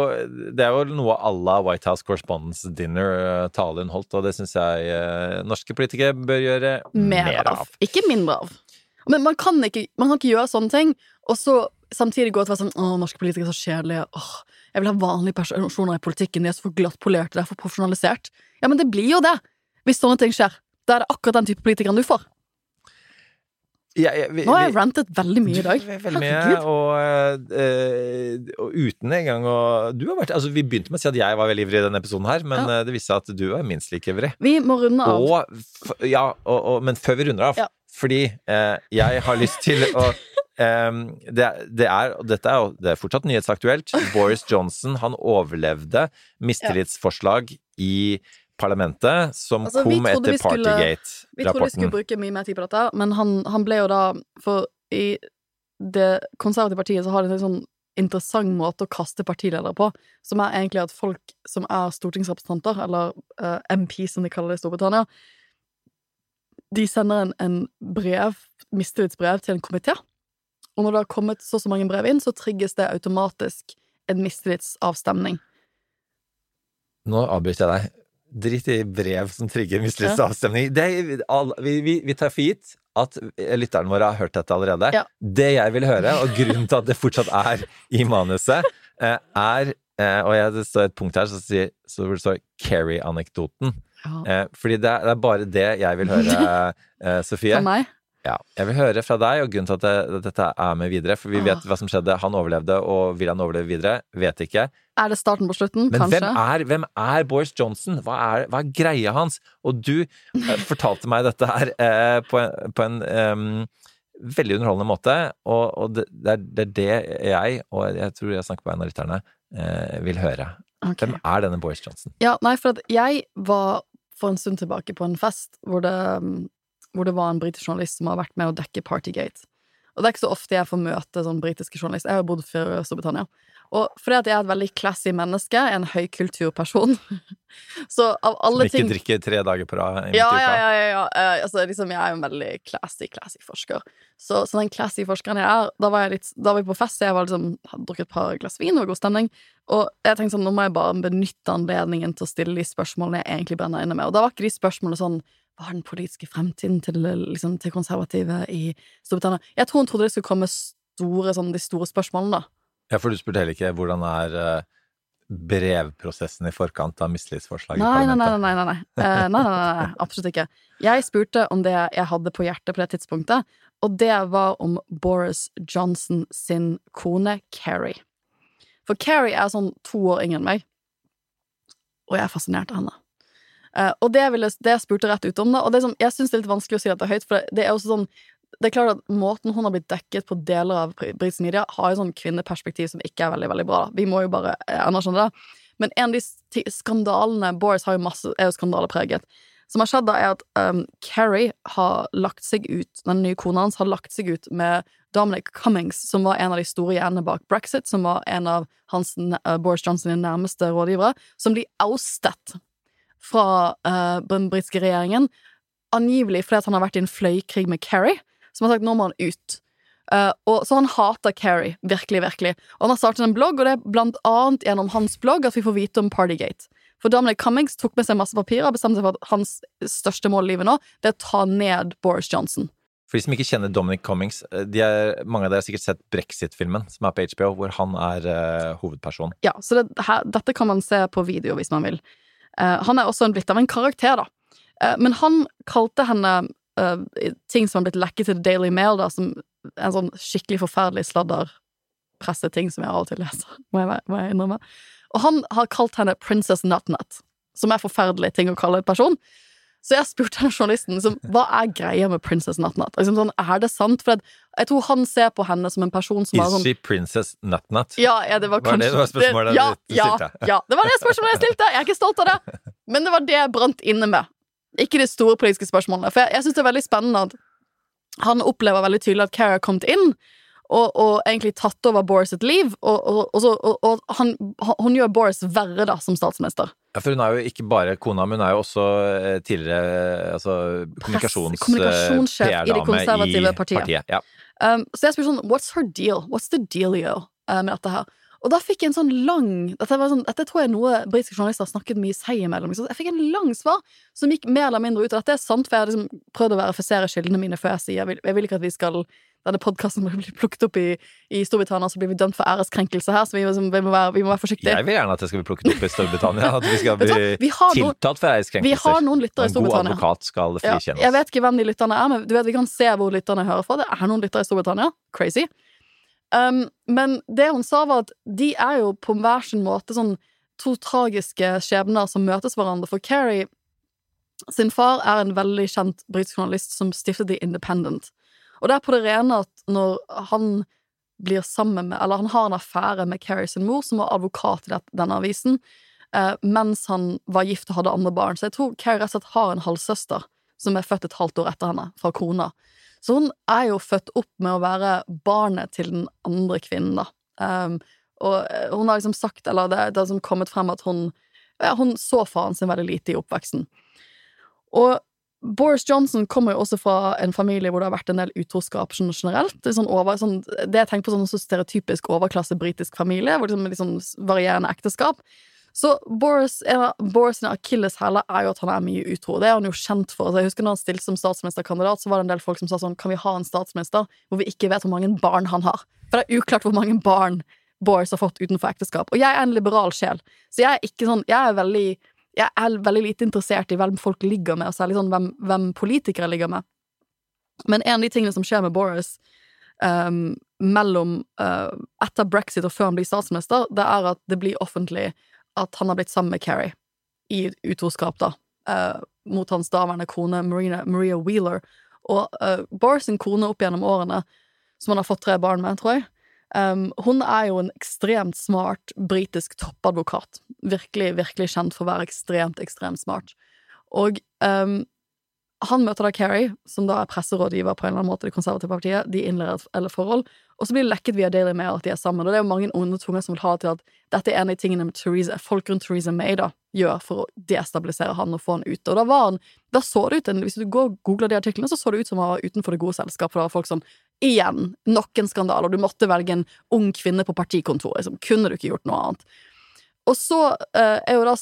det er jo noe à la White House Correspondence Dinner-tale hun holdt, og det syns jeg eh, norske politikere bør gjøre Mer, av. Ikke mindre av. Men man kan ikke, man kan ikke gjøre sånne ting, og så samtidig gå til å være sånn Å, norske politikere er så kjedelige. Åh, jeg vil ha vanlige personer i politikken. De er så for glattpolerte, de er for profesjonalisert. Ja, men det blir jo det! Hvis sånne ting skjer. Da er det akkurat den type politikeren du får. Ja, ja, vi- Nå har jeg rantet veldig mye i dag. Veldig mye, og, eh, og uten engang å du har vært, altså Vi begynte med å si at jeg var veldig ivrig i denne episoden her, men Ja. eh, det viste seg at du er minst like ivrig. Vi må runde av. Og, ja, og, og, men før vi runder av, fordi eh, jeg har lyst til å <laughs> em, det, det er, og dette er det er fortsatt nyhetsaktuelt. Boris Johnson han overlevde mistillitsforslag i parlamentet som Altså, kom etter Partygate-rapporten. Vi trodde vi skulle bruke mye mer tid på dette, men han, han ble jo da For i det konservative partiet så har de en sånn interessant måte å kaste partiledere på, som er egentlig at folk som er stortingsrepresentanter, eller uh, MP som de kaller det i Storbritannia, de sender en, en brev, mistillitsbrev til en komité. Og når det har kommet så og så mange brev inn, så trigges det automatisk en mistillitsavstemning. Nå avbryter jeg deg. Drit i brev som trigger mistillitsavstemning. Vi, vi, vi tar for gitt at lytterne våre har hørt dette allerede. Ja. Det jeg vil høre, og grunnen til at det fortsatt er i manuset, eh, er eh, og jeg, det står et punkt her så, sier, så det står Carrie-anekdoten. Ja. Eh, fordi det er, det er bare det jeg vil høre, <laughs> Sofie. For meg? Ja, jeg vil høre fra deg, og grunnen til at, det, at dette er med videre. For vi Ah. vet hva som skjedde. Han overlevde, og vil han overleve videre? Vet ikke. Er det starten på slutten? Men Kanskje? hvem er, hvem er Boris Johnson? Hva er, hva er greia hans? Og du eh, fortalte meg dette her eh, på en, på en em, veldig underholdende måte, og, og det, det, er, det er det jeg, og jeg tror jeg snakker på en av lytterne, eh, vil høre. Okay. Hvem er denne Boris Johnson? Ja, nei, for at jeg var for en stund tilbake på en fest hvor det, um, hvor det var en britisk journalist som har vært med å dekke Partygate. Og det er ikke så ofte jeg får møte sånn britiske journalister. Jeg har bodd før i Storbritannia. Og fordi at jeg er et veldig classy menneske, en høykulturperson, <laughs> så av alle ting Som ikke drikker tre dager på rad ja, ja, ja, ja, ja. Uh, altså, liksom, jeg er jo en veldig classy, classy forsker. Så, så den classy forskeren jeg er, da var, jeg litt, da var vi på fest, så jeg var liksom, hadde drukket et par glass vin, og god stemning. Og jeg tenkte sånn, nå må jeg bare benytte anledningen til å stille de spørsmålene jeg egentlig brenner inne med. Og da var ikke de spørsmålene sånn hva er den politiske fremtiden til, liksom, til konservative i Storbritannia? Jeg tror hun trodde det skulle komme store, sånn, de store spørsmålene, da. Ja, for du spurte heller ikke hvordan er eh, brevprosessen i forkant av mistillitsforslag i Nei, nei, nei, nei, nei. Eh, nei, nei, nei, nei, absolutt ikke. Jeg spurte om det jeg hadde på hjertet på det tidspunktet, og det var om Boris Johnson sin kone Carrie. For Carrie er sånn to år yngre enn meg, og jeg er fascinert av henne. Eh, og det, ville, det jeg spurte rett ut om, da, og det er sånn, jeg syns det er litt vanskelig å si at det er høyt, for det, det er også sånn det er klart at Måten hun har blitt dekket på deler av br- britisk media, har jo sånn kvinneperspektiv som ikke er veldig veldig bra. Vi må jo bare eh, anerkjenne det. Men en av de skandalene Boris har jo masse, er jo skandalepreget. Som har skjedd, da, er at um, Carrie har lagt seg ut Den nye kona hans har lagt seg ut med Dominic Cummings, som var en av de store hjernene bak brexit, som var en av hans, uh, Boris Johnson sine nærmeste rådgivere, som blir oustet fra uh, den britiske regjeringen, angivelig fordi han har vært i en fløykrig med Kerry, som har sagt nå må han ut. Uh, og, så han hater Kerry, virkelig, virkelig. Og han har startet en blogg, og det er blant annet gjennom hans blogg at vi får vite om Partygate. For Dominic Cummings tok med seg masse papirer og bestemte seg for at hans største mål i livet nå Det er å ta ned Boris Johnson. For de som ikke kjenner Dominic Cummings, eh, de er, mange av dere har sikkert sett Brexit-filmen som er på HBO, hvor han er uh, hovedperson. Ja, så det, her, dette kan man se på video hvis man vil. Eh, han er også en blitt av en karakter, da. Eh, men han kalte henne eh, ting som har blitt lekket til Daily Mail, da, som en sånn skikkelig forferdelig sladderpresseting som jeg av og til leser, <laughs> må jeg, innrømme. Og han har kalt henne Princess Nutnut, som er forferdelige ting å kalle en person. Så jeg spurte den journalisten liksom, hva er greia med Princess Nutnut. Liksom sånn, er det sant? For jeg tror han ser på henne som en person som har Is sånn she Princess Nutnut? ja, ja, det var kanskje, Var det- det var spørsmålet ja, du ja, stilte? ja, det var det spørsmålet jeg stilte. Jeg er ikke stolt av det. Men det var det jeg brant inne med. Ikke de store politiske spørsmålene. For jeg, jeg syns det er veldig spennende at han opplever veldig tydelig at Kara har kommet inn og, og egentlig tatt over Boris sitt liv, og, og, og han, hun gjør Boris verre da som statsminister. Ja, for hun er jo ikke bare kona, men hun er jo også eh, tidligere eh, altså, kommunikasjons... eh, kommunikasjonssjef i det konservative i partiet. Ja. Um, så jeg spurte sånn, what's her deal? What's the dealio uh, med dette her? Og da fikk jeg en sånn lang Dette, var sånn, dette tror jeg er noe britiske journalister har snakket mye seg imellom. ikke? Jeg fikk en lang svar som gikk mer eller mindre ut. Og dette er sant, for jeg har liksom prøvd å verifisere kildene mine før jeg sier jeg vil, jeg vil ikke at vi skal denne podkasten blir plukket opp i, i Storbritannia, så blir vi dømt for æreskrenkelse her, så vi, liksom, vi, må, være, vi må være forsiktige. Jeg vil gjerne at det skal bli plukket opp i Storbritannia. At vi skal <laughs> bli hva? Vi har noen- tiltalt for Vi har noen lyttere i Storbritannia. En god advokat skal Ja, jeg vet ikke hvem de lytterne er, men du vet, vi kan se hvor lytterne hører fra. Det er noen lyttere i Storbritannia. Crazy. Um, men det hun sa, var at de er jo på hver sin måte sånn to tragiske skjebner som møtes hverandre. For Carrie sin far er en veldig kjent britisk journalist som stiftet The Independent. Og det er på det rene at når han blir sammen med Eller han har en affære med Carrie sin mor, som var advokat i denne avisen, eh, mens han var gift og hadde andre barn. Så jeg tror Carrie rett og slett har en halvsøster som er født et halvt år etter henne, fra kona. Så hun er jo født opp med å være barnet til den andre kvinnen, da. Um, og eh, hun har liksom sagt, eller det, det har liksom kommet frem at hun ja, hun så faren sin veldig lite i oppveksten. Og Boris Johnson kommer jo også fra en familie hvor det har vært en del utroskap sånn generelt. Er sånn over, sånn, det jeg tenker på sånn så stereotypisk overklasse britisk familie, hvor liksom sånn varierende ekteskap. Så Boris, Boris akilleshæler er jo at han er mye utro. Det er han jo kjent for. Så jeg husker når han stilte som statsministerkandidat, så var det en del folk som sa sånn Kan vi ha en statsminister hvor vi ikke vet hvor mange barn han har? For det er uklart hvor mange barn Boris har fått utenfor ekteskap. Og jeg er en liberal sjel, så jeg er ikke sånn Jeg er veldig, jeg er veldig lite interessert i hvem folk ligger med, og særlig sånn hvem, hvem politikere ligger med. Men en av de tingene som skjer med Boris um, mellom uh, etter brexit og før han blir statsminister, det er at det blir offentlig at han har blitt sammen med Kerry i utroskap, da, uh, mot hans daværende kone Marina, Maria Wheeler. Og uh, Boris sin kone opp gjennom årene, som han har fått tre barn med, tror jeg, um, hun er jo en ekstremt smart britisk toppadvokat. Virkelig, virkelig kjent for å være ekstremt, ekstremt smart. Og um, han møter da Kerry, som da er presserådgiver på en eller annen måte i Det konservative partiet. De innleder et forhold, og så blir det lekket via Daily Mail at de er sammen. Og det er jo mange onde tunger som vil ha til at dette er en av de tingene Theresa, folk rundt Theresa May da gjør for å destabilisere han og få han ute. Og da var han Da så det ut Hvis du går og googler de artiklene, så så det ut som han var utenfor det gode selskap. For det var folk sånn Igjen! Nok en skandale. Og du måtte velge en ung kvinne på partikontoret. Liksom. Kunne du ikke gjort noe annet? Og så uh, er jo da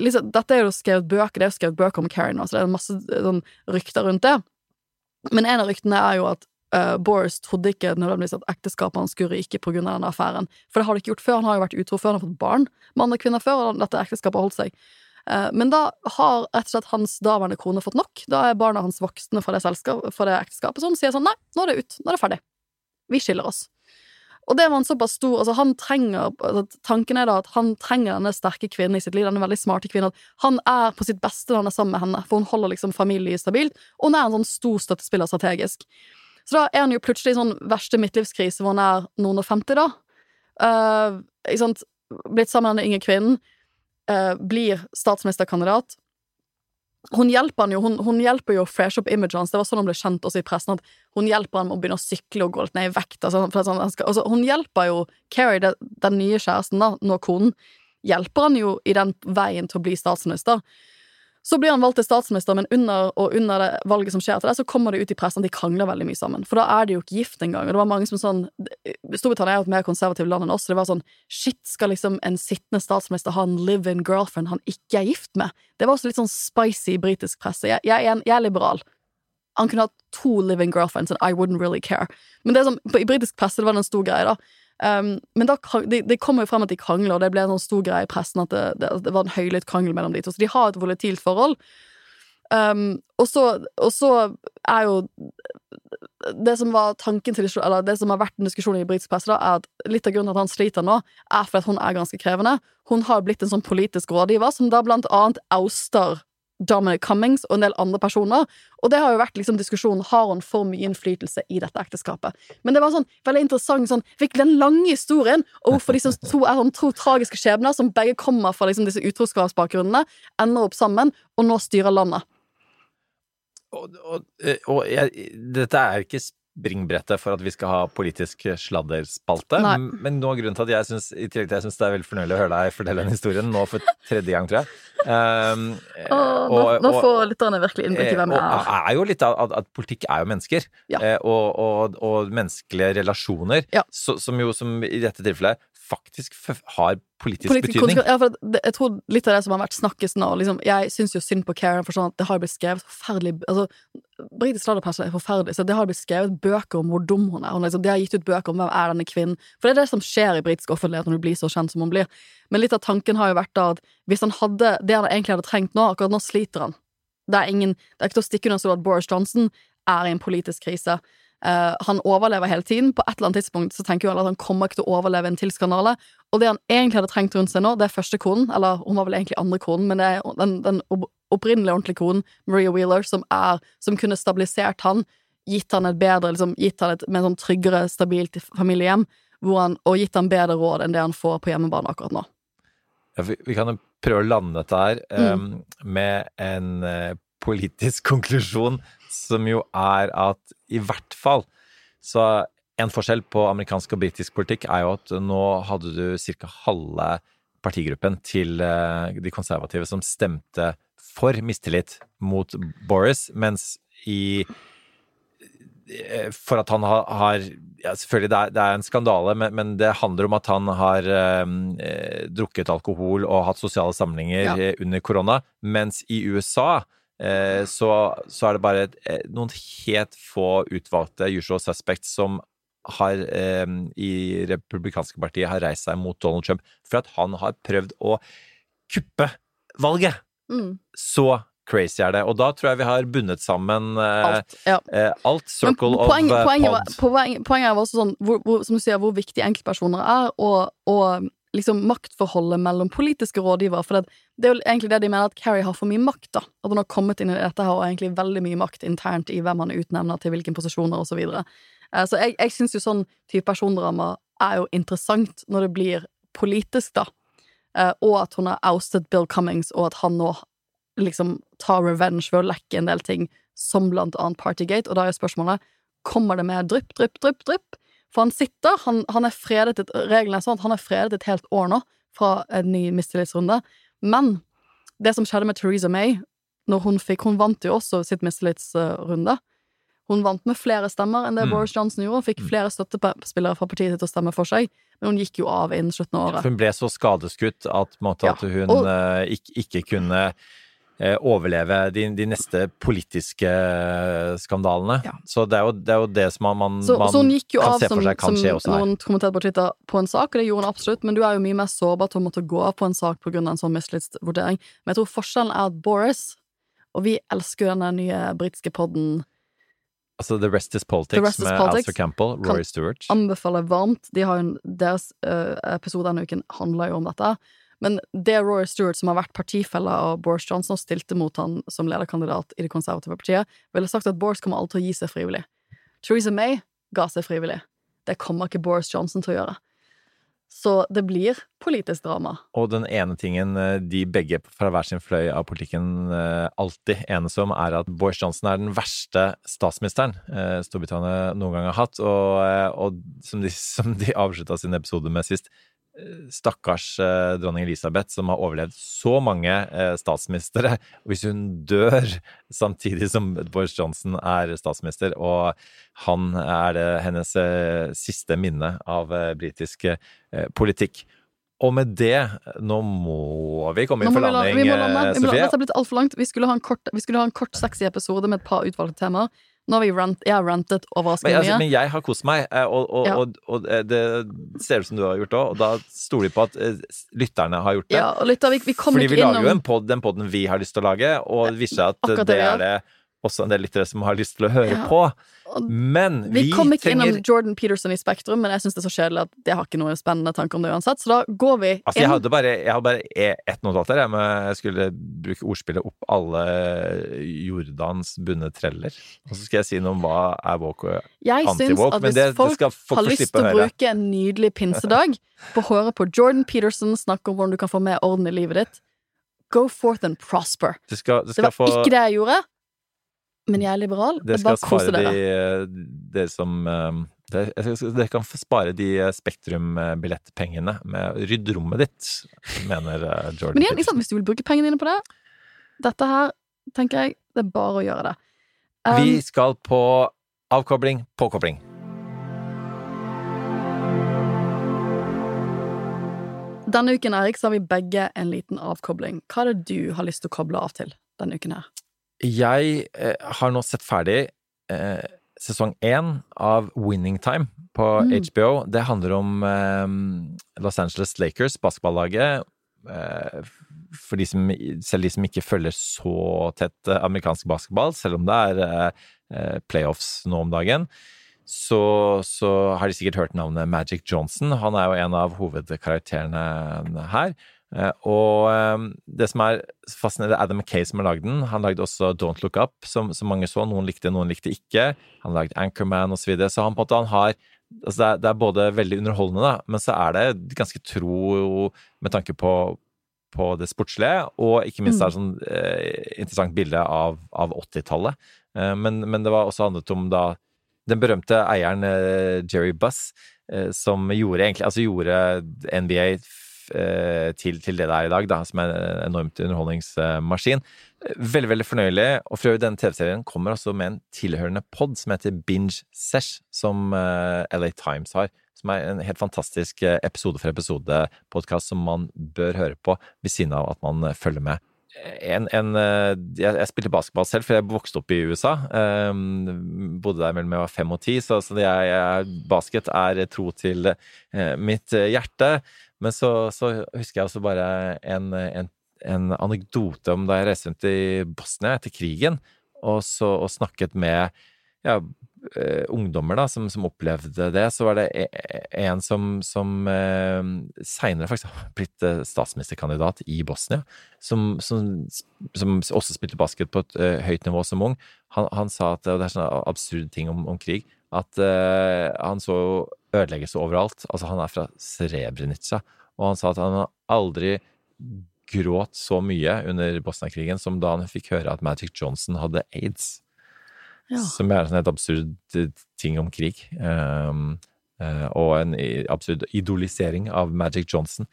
liksom, Dette er jo skrevet bøker, det er jo skrevet bøker om Carrie nå, så det er masse sånn, rykter rundt det. Men en av ryktene er jo at uh, Boris trodde ikke nødvendigvis at ekteskapet hans skulle ryke pga. denne affæren. For det har det ikke gjort før. Han har jo vært utro før han har fått barn med andre kvinner før, og dette ekteskapet har holdt seg. Uh, men da har rett og slett hans daværende kone fått nok. Da er barna hans voksne fra det, fra det ekteskapet, så hun sier sånn nei, nå er det ut, nå er det ferdig. Vi skiller oss. Og det var en såpass stor altså han trenger, altså Tanken er da at han trenger denne sterke kvinnen i sitt liv, denne veldig smarte kvinnen. At han er på sitt beste når han er sammen med henne, for hun holder liksom familie stabilt, og hun er en sånn stor støttespiller strategisk. Så da er han jo plutselig i sånn verste midtlivskrise hvor han er noen og femti, da. Uh, ikke sant? Blitt sammen med den yngre kvinnen. Uh, blir statsministerkandidat hun hjelper han jo hun, hun hjelper jo å freshe opp imaget hans. Det var sånn han ble kjent også i pressen, at hun hjelper han med å begynne å sykle og gå litt ned i vekt. Altså, sånn, skal, altså, hun hjelper jo Keri, den, nye kjæresten, da, nå konen, hjelper han jo i den veien til å bli statsminister. Så blir han valgt til statsminister, men under, og under det valget som skjer til det, så kommer det ut i pressen at de krangler veldig mye sammen. For da er de jo ikke gift engang. Og det var mange som sånn Storbritannia er jo et mer konservativt land enn oss, så det var sånn Shit, skal liksom en sittende statsminister ha en live-in girlfriend han ikke er gift med? Det var også litt sånn spicy britisk presse. Jeg, jeg, jeg, er liberal. Han kunne hatt to living girlfriends, and I wouldn't really care. Men det er sånn, i britisk presse det var en stor greie, da. Um, men da, det, det kommer jo frem at de krangler, og det ble en sånn stor greie i pressen at det, det, det var en høylytt krangel mellom de to. Så de har et volatilt forhold. Um, og, så, og, så, er jo Det som var tanken til Eller det som har vært en diskusjon i britisk presse, da, er at litt av grunnen til at han sliter nå, er fordi hun er ganske krevende. Hun har blitt en sånn politisk rådgiver som da blant annet ouster Dominic Cummings og en del andre personer. Og det har jo vært liksom diskusjonen har hun for mye innflytelse i dette ekteskapet. Men det var sånn veldig interessant sånn, fikk den lange historien og hvorfor disse <laughs> to er sånn to tragiske skjebner som begge kommer fra liksom disse utroskapsbakgrunnene, ender opp sammen og nå styrer landet. Og, og, og jeg, dette er ikke springbrettet for at vi skal ha politisk sladderspalte. Nei. Men noe av grunnen til at jeg syns i tillegg til jeg synes det er veldig fornøyelig å høre deg fortelle den historien nå for tredje gang, tror jeg. Um, Åh, nå, nå får lytterne virkelig innblikk i hvem jeg er. Det er jo litt av at, at politikk er jo mennesker. Ja. Eh, og, og, og, menneskelige relasjoner, Ja. så, som jo som i dette tilfellet faktisk har politisk, Politisk betydning. Ja, for det, jeg tror litt av det som har vært snakkes nå liksom, Jeg syns jo synd på Karen, for sånn at det har blitt skrevet forferdelig altså, Britisk sladderpresse er forferdelig, så det har blitt skrevet bøker om hvor dum hun er. Hun, liksom, de har gitt ut bøker om hvem er denne kvinnen. For det er det som skjer i britisk offentlighet når du blir så kjent som hun blir. Men litt av tanken har jo vært da at hvis han hadde det han egentlig hadde trengt nå, akkurat nå sliter han. Det er ingen, det er ikke til å stikke under stol at Boris Johnson er i en politisk krise. Eh, han overlever hele tiden. På et eller annet tidspunkt så tenker jo alle at han kommer ikke til å overleve en til skandale. Og det han egentlig hadde trengt rundt seg nå, det er første konen, eller hun var vel egentlig andre konen, men det er den, den opprinnelige ordentlige konen, Maria Wheeler, som, er, som kunne stabilisert han, gitt han et bedre, liksom, gitt han et mer sånn tryggere, stabilt familiehjem, hvor han, og gitt han bedre råd enn det han får på hjemmebane akkurat nå. Ja, vi, vi kan jo prøve å lande dette her Mm. eh, med en uh, politisk <laughs> konklusjon, som jo er at i hvert fall så en forskjell på amerikansk og britisk politikk er jo at nå hadde du ca. halve partigruppen til eh, de konservative som stemte for mistillit mot Boris, mens i eh, for at han har, har ja, Selvfølgelig, det er, det er en skandale, men, men det handler om at han har eh, drukket alkohol og hatt sosiale samlinger Ja. eh, under korona. Mens i USA eh, så, så er det bare et, eh, noen helt få utvalgte usual suspects som har eh, i republikanske partiet har reist seg mot Donald Trump for at han har prøvd å kuppe valget. Mm. Så crazy er det. Og da tror jeg vi har bundet sammen eh, Alt. Ja. eh, alt Men circle poeng, of eh, poenget, var, poen, poenget er også sånn, hvor, hvor, som du sier, hvor viktig enkeltpersoner er, og, og liksom maktforholdet mellom politiske rådgivere. For det, det er jo egentlig det de mener, at Carrie har for mye makt. da. At hun har kommet inn i dette her og egentlig veldig mye makt internt i hvem han utnevner til hvilke posisjoner osv. Så, videre. Eh, så jeg, jeg syns jo sånn type persondrama er jo interessant når det blir politisk, da. Eh, og at hun har oustet Bill Cummings, og at han nå liksom tar revenge ved å lekke en del ting, som blant annet Partygate. Og da er spørsmålet kommer det med drypp, drypp, drypp, drypp? For han sitter, han, han er fredet et, reglene er sånn at han er fredet et helt år nå fra en ny mistillitsrunde. Men det som skjedde med Theresa May, når hun fikk Hun vant jo også sitt mistillitsrunde. Hun vant med flere stemmer enn det Mm. Boris Johnson gjorde, og fikk flere støttespillere fra partiet sitt til å stemme for seg, men hun gikk jo av innen slutten av året. Hun ble så skadeskutt at, måtte, Ja, at hun og- eh, ikke, ikke kunne overleve de, de neste politiske eh, skandalene. Ja. Så det er, jo, det er jo det som man, man, Så, så hun gikk jo kan av se som, for seg kan som skje også her. noen kommenterte på Twitter på en sak, og det gjorde hun absolutt, men du er jo mye mer sårbar til å måtte gå av på en sak av en sånn mistillitsvurdering. Men jeg tror forskjellen er at Boris, og vi elsker jo denne nye britiske podden, Altså The Rest Is Politics Rest Is med Alistair Campbell, Rory Stewart. anbefaler varmt. De har jo deres uh, episode denne uken handler jo om dette. Men det Roy Stewart, som har vært partifelle av Boris Johnson og stilte mot han som lederkandidat i det konservative partiet, ville sagt at Boris kommer alltid til å gi seg frivillig. Theresa May ga seg frivillig. Det kommer ikke Boris Johnson til å gjøre. Så det blir politisk drama. Og den ene tingen eh, de begge fra hver sin fløy av politikken eh, alltid enes om, er at Boris Johnson er den verste statsministeren eh, Storbritannia noen gang har hatt. Og, og som de, <laughs> som de avslutta sin episode med sist, stakkars eh, dronning Elisabeth som har overlevd så mange eh, statsministre. Hvis hun dør samtidig som Boris Johnson er statsminister, og han er det hennes eh, siste minne av eh, britisk politikk. Og med det, nå må vi komme i inn må for vi må lande. Sofie. dette har blitt altfor langt. Vi skulle, ha en kort, vi skulle ha en kort, sexy episode med et par utvalgte temaer. Nå har vi rant, jeg har rantet Men, overraskende altså, mye. men jeg har kost meg, eh, og, og, Ja. og, og eh, det ser ut som du har gjort òg. Og da stoler vi på at eh, lytterne har gjort det. Ja, og lytter, vi, vi innom... Fordi vi lager jo en pod, den poden vi har lyst til å lage, og det viser seg at det det er det også en del lyttere som har lyst til å høre Ja. på. Men Vi, vi, kom ikke trenger innom Jordan Peterson i Spektrum, men jeg syns det er så kjedelig at jeg har ikke noen spennende tanker om det uansett, så da går vi Altså, jeg inn. hadde bare, jeg hadde bare e- ett notat der. Jeg, jeg skulle bruke ordspillet opp alle Jordans bunne treller. Og så skal jeg si noe om hva er woke og Jeg syns anti-woke, men hvis det, det folk skal folk har lyst til å bruke en nydelig pinsedag på å høre på Jordan Peterson snakke om hvordan du kan få mer orden i livet ditt, go forth and prosper. Du skal, du Det var få ikke det jeg gjorde, men jeg er liberal. Det skal bare kose dere. de, dere. dere som eh, det, Dere kan spare de eh, Spektrum-billettpengene med Rydd rommet ditt, mener eh, Jordan. Men igjen, liksom, hvis du vil bruke pengene dine på det Dette her, tenker jeg, det er bare å gjøre det. Vi Um, skal på avkobling, påkobling. denne uken, Erik, så har vi begge en liten avkobling. Hva er det du har lyst til å koble av til denne uken her? Jeg eh, har nå sett ferdig eh, sesong én av Winning Time på Mm. HBO. Det handler om eh, Los Angeles Lakers, basketballaget. Eh, for de som, selv de som ikke følger så tett eh, amerikansk basketball, selv om det er eh, playoffs nå om dagen, så, så har de sikkert hørt navnet Magic Johnson. Han er jo en av hovedkarakterene her. Eh, Og eh, det som er fascinerende, er Adam McKay som har lagd den. Han lagde også Don't Look Up, som, som mange så. Noen likte, noen likte ikke. Han lagde Anchorman osv. Så, videre. så han på en måte han har altså det, er, det er både veldig underholdende, da, men så er det ganske tro med tanke på, på det sportslige, og ikke minst er det sånn eh, interessant bilde av, av 80-tallet. Eh, men, men det var også handlet om da den berømte eieren eh, Jerry Buss, eh, som gjorde egentlig Altså gjorde NBA til, til det det er i dag, da, som er en enormt underholdningsmaskin. Eh, Veldig, veldig fornøyelig. Og for øvrig, denne TV-serien kommer også med en tilhørende pod som heter Binge Sesh, som eh, LA Times har. Som er en helt fantastisk eh, episode for episode-podkast som man bør høre på ved siden av at man eh, følger med. en, en, eh, jeg, jeg spilte basketball selv, for jeg vokste opp i USA. Um, bodde der mellom jeg var fem og ti, så, så jeg, jeg, basket er tro til uh, mitt hjerte. Men så, så, husker jeg også bare en, en, en, anekdote om da jeg reiste rundt i Bosnia etter krigen, og, så, og snakket med ja, uh, ungdommer da, som, som, opplevde det, så var det e, e, en som, som uh, seinere faktisk har blitt uh, statsministerkandidat i Bosnia, som, som, også spilte basket på et uh, høyt nivå som ung. Han, han sa at, og det er sånne absurde ting om, om krig, at han så ødeleggelse overalt. Altså, han er fra Srebrenica, og han sa at han aldri gråt så mye under Bosnia-krigen som da han fikk høre at Magic Johnson hadde aids. Ja. Som er en sånn helt absurd eh, ting om krig. Um, uh, og en absurd idolisering av Magic Johnson.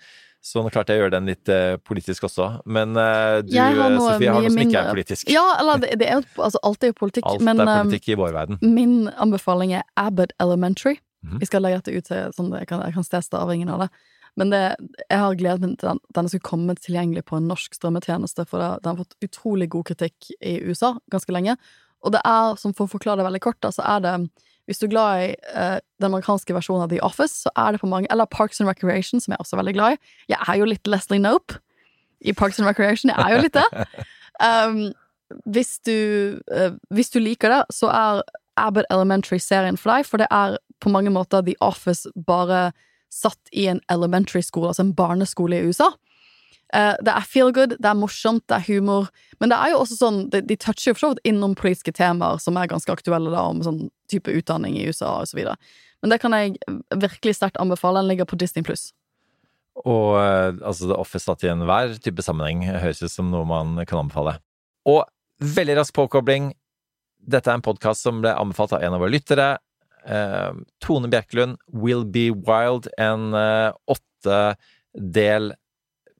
Så nå klarte jeg å gjøre den litt uh, politisk også. Men uh, du, har Sofie, har noe som ikke er politisk. Ja, eller det, det er altså, Alt er jo politikk. Alt men, er politikk i vår verden. Min anbefaling er Abbott Elementary. Mm Jeg skal legge dette ut sånn sånn jeg kan, jeg kan steste stavingen av det. Men det, jeg har gledet meg til den, denne skulle komme tilgjengelig på en norsk strømmetjeneste, for det, den har fått utrolig god kritikk i USA ganske lenge. Og det er, som for å forklare det veldig kort, da, så er det Hvis du er glad i eh, den amerikanske versjonen av The Office, så er det på mange Eller Parks and Recreation, som jeg er også veldig glad i. Jeg er jo litt Leslie Nope i Parks and Recreation. Jeg er jo litt det. <laughs> Um, hvis, du, eh, hvis du liker det, så er Abbott Elementary-serien for deg, for det er på mange måter The Office bare satt i en elementary school, altså en barneskole i USA. Eh, det er feel good, det er morsomt, det er humor, men det er jo også sånn De, de toucher jo for så vidt innom politiske temaer som er ganske aktuelle, da, om sånn type utdanning i USA og så videre. Men det kan jeg virkelig sterkt anbefale. Den ligger på Disney pluss. Og eh, altså The Office satt i enhver type sammenheng høres ut som noe man kan anbefale. Og veldig rask påkobling. Dette er en podkast som ble anbefalt av en av våre lyttere. Eh, Tone Bjerkelund, Will Be Wild, en eh, åttedel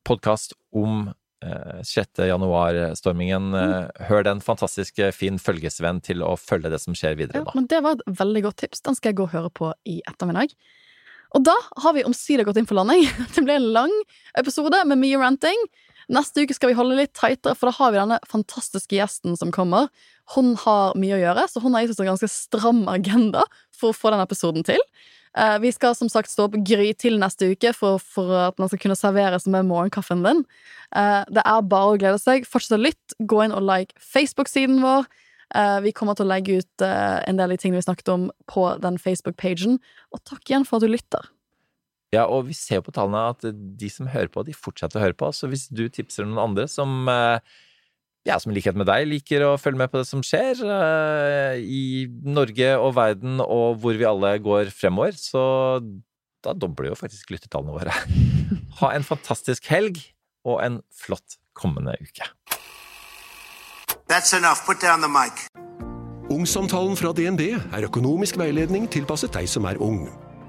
podkast om eh, 6. januar-stormingen. Mm. Hør den fantastiske fin følgesvenn til å følge det som skjer videre Ja, men det var et veldig godt tips. Den skal jeg gå og høre på i ettermiddag. Og da har vi omsider gått inn for landing. <laughs> Det ble en lang episode med mye ranting. Neste uke skal vi holde litt tightere, for da har vi denne fantastiske gjesten som kommer. Hun har mye å gjøre, så hun har gitt oss en ganske stram agenda for å få denne episoden til. Eh, vi skal som sagt stå opp gry til neste uke for, for at man skal kunne serveres med morgenkaffen din. Eh, det er bare å glede seg. Fortsett å lytte. Gå inn og like Facebook-siden vår. Eh, vi kommer til å legge ut en del av de tingene vi snakket om på den Facebook-pagen. Og takk igjen for at du lytter. Ja, og vi ser jo på tallene at de som hører på, de fortsetter å høre på. Så hvis du tipser noen andre som eh, ja, som i likhet med deg liker å følge med på det som skjer eh, i Norge og verden, og hvor vi alle går fremover, så da dobler jo faktisk lyttetallene våre. <laughs> Ha en fantastisk helg og en flott kommende uke. That's enough. Put down the mic. Ungsamtalen fra DNB er økonomisk veiledning tilpasset deg som er ung.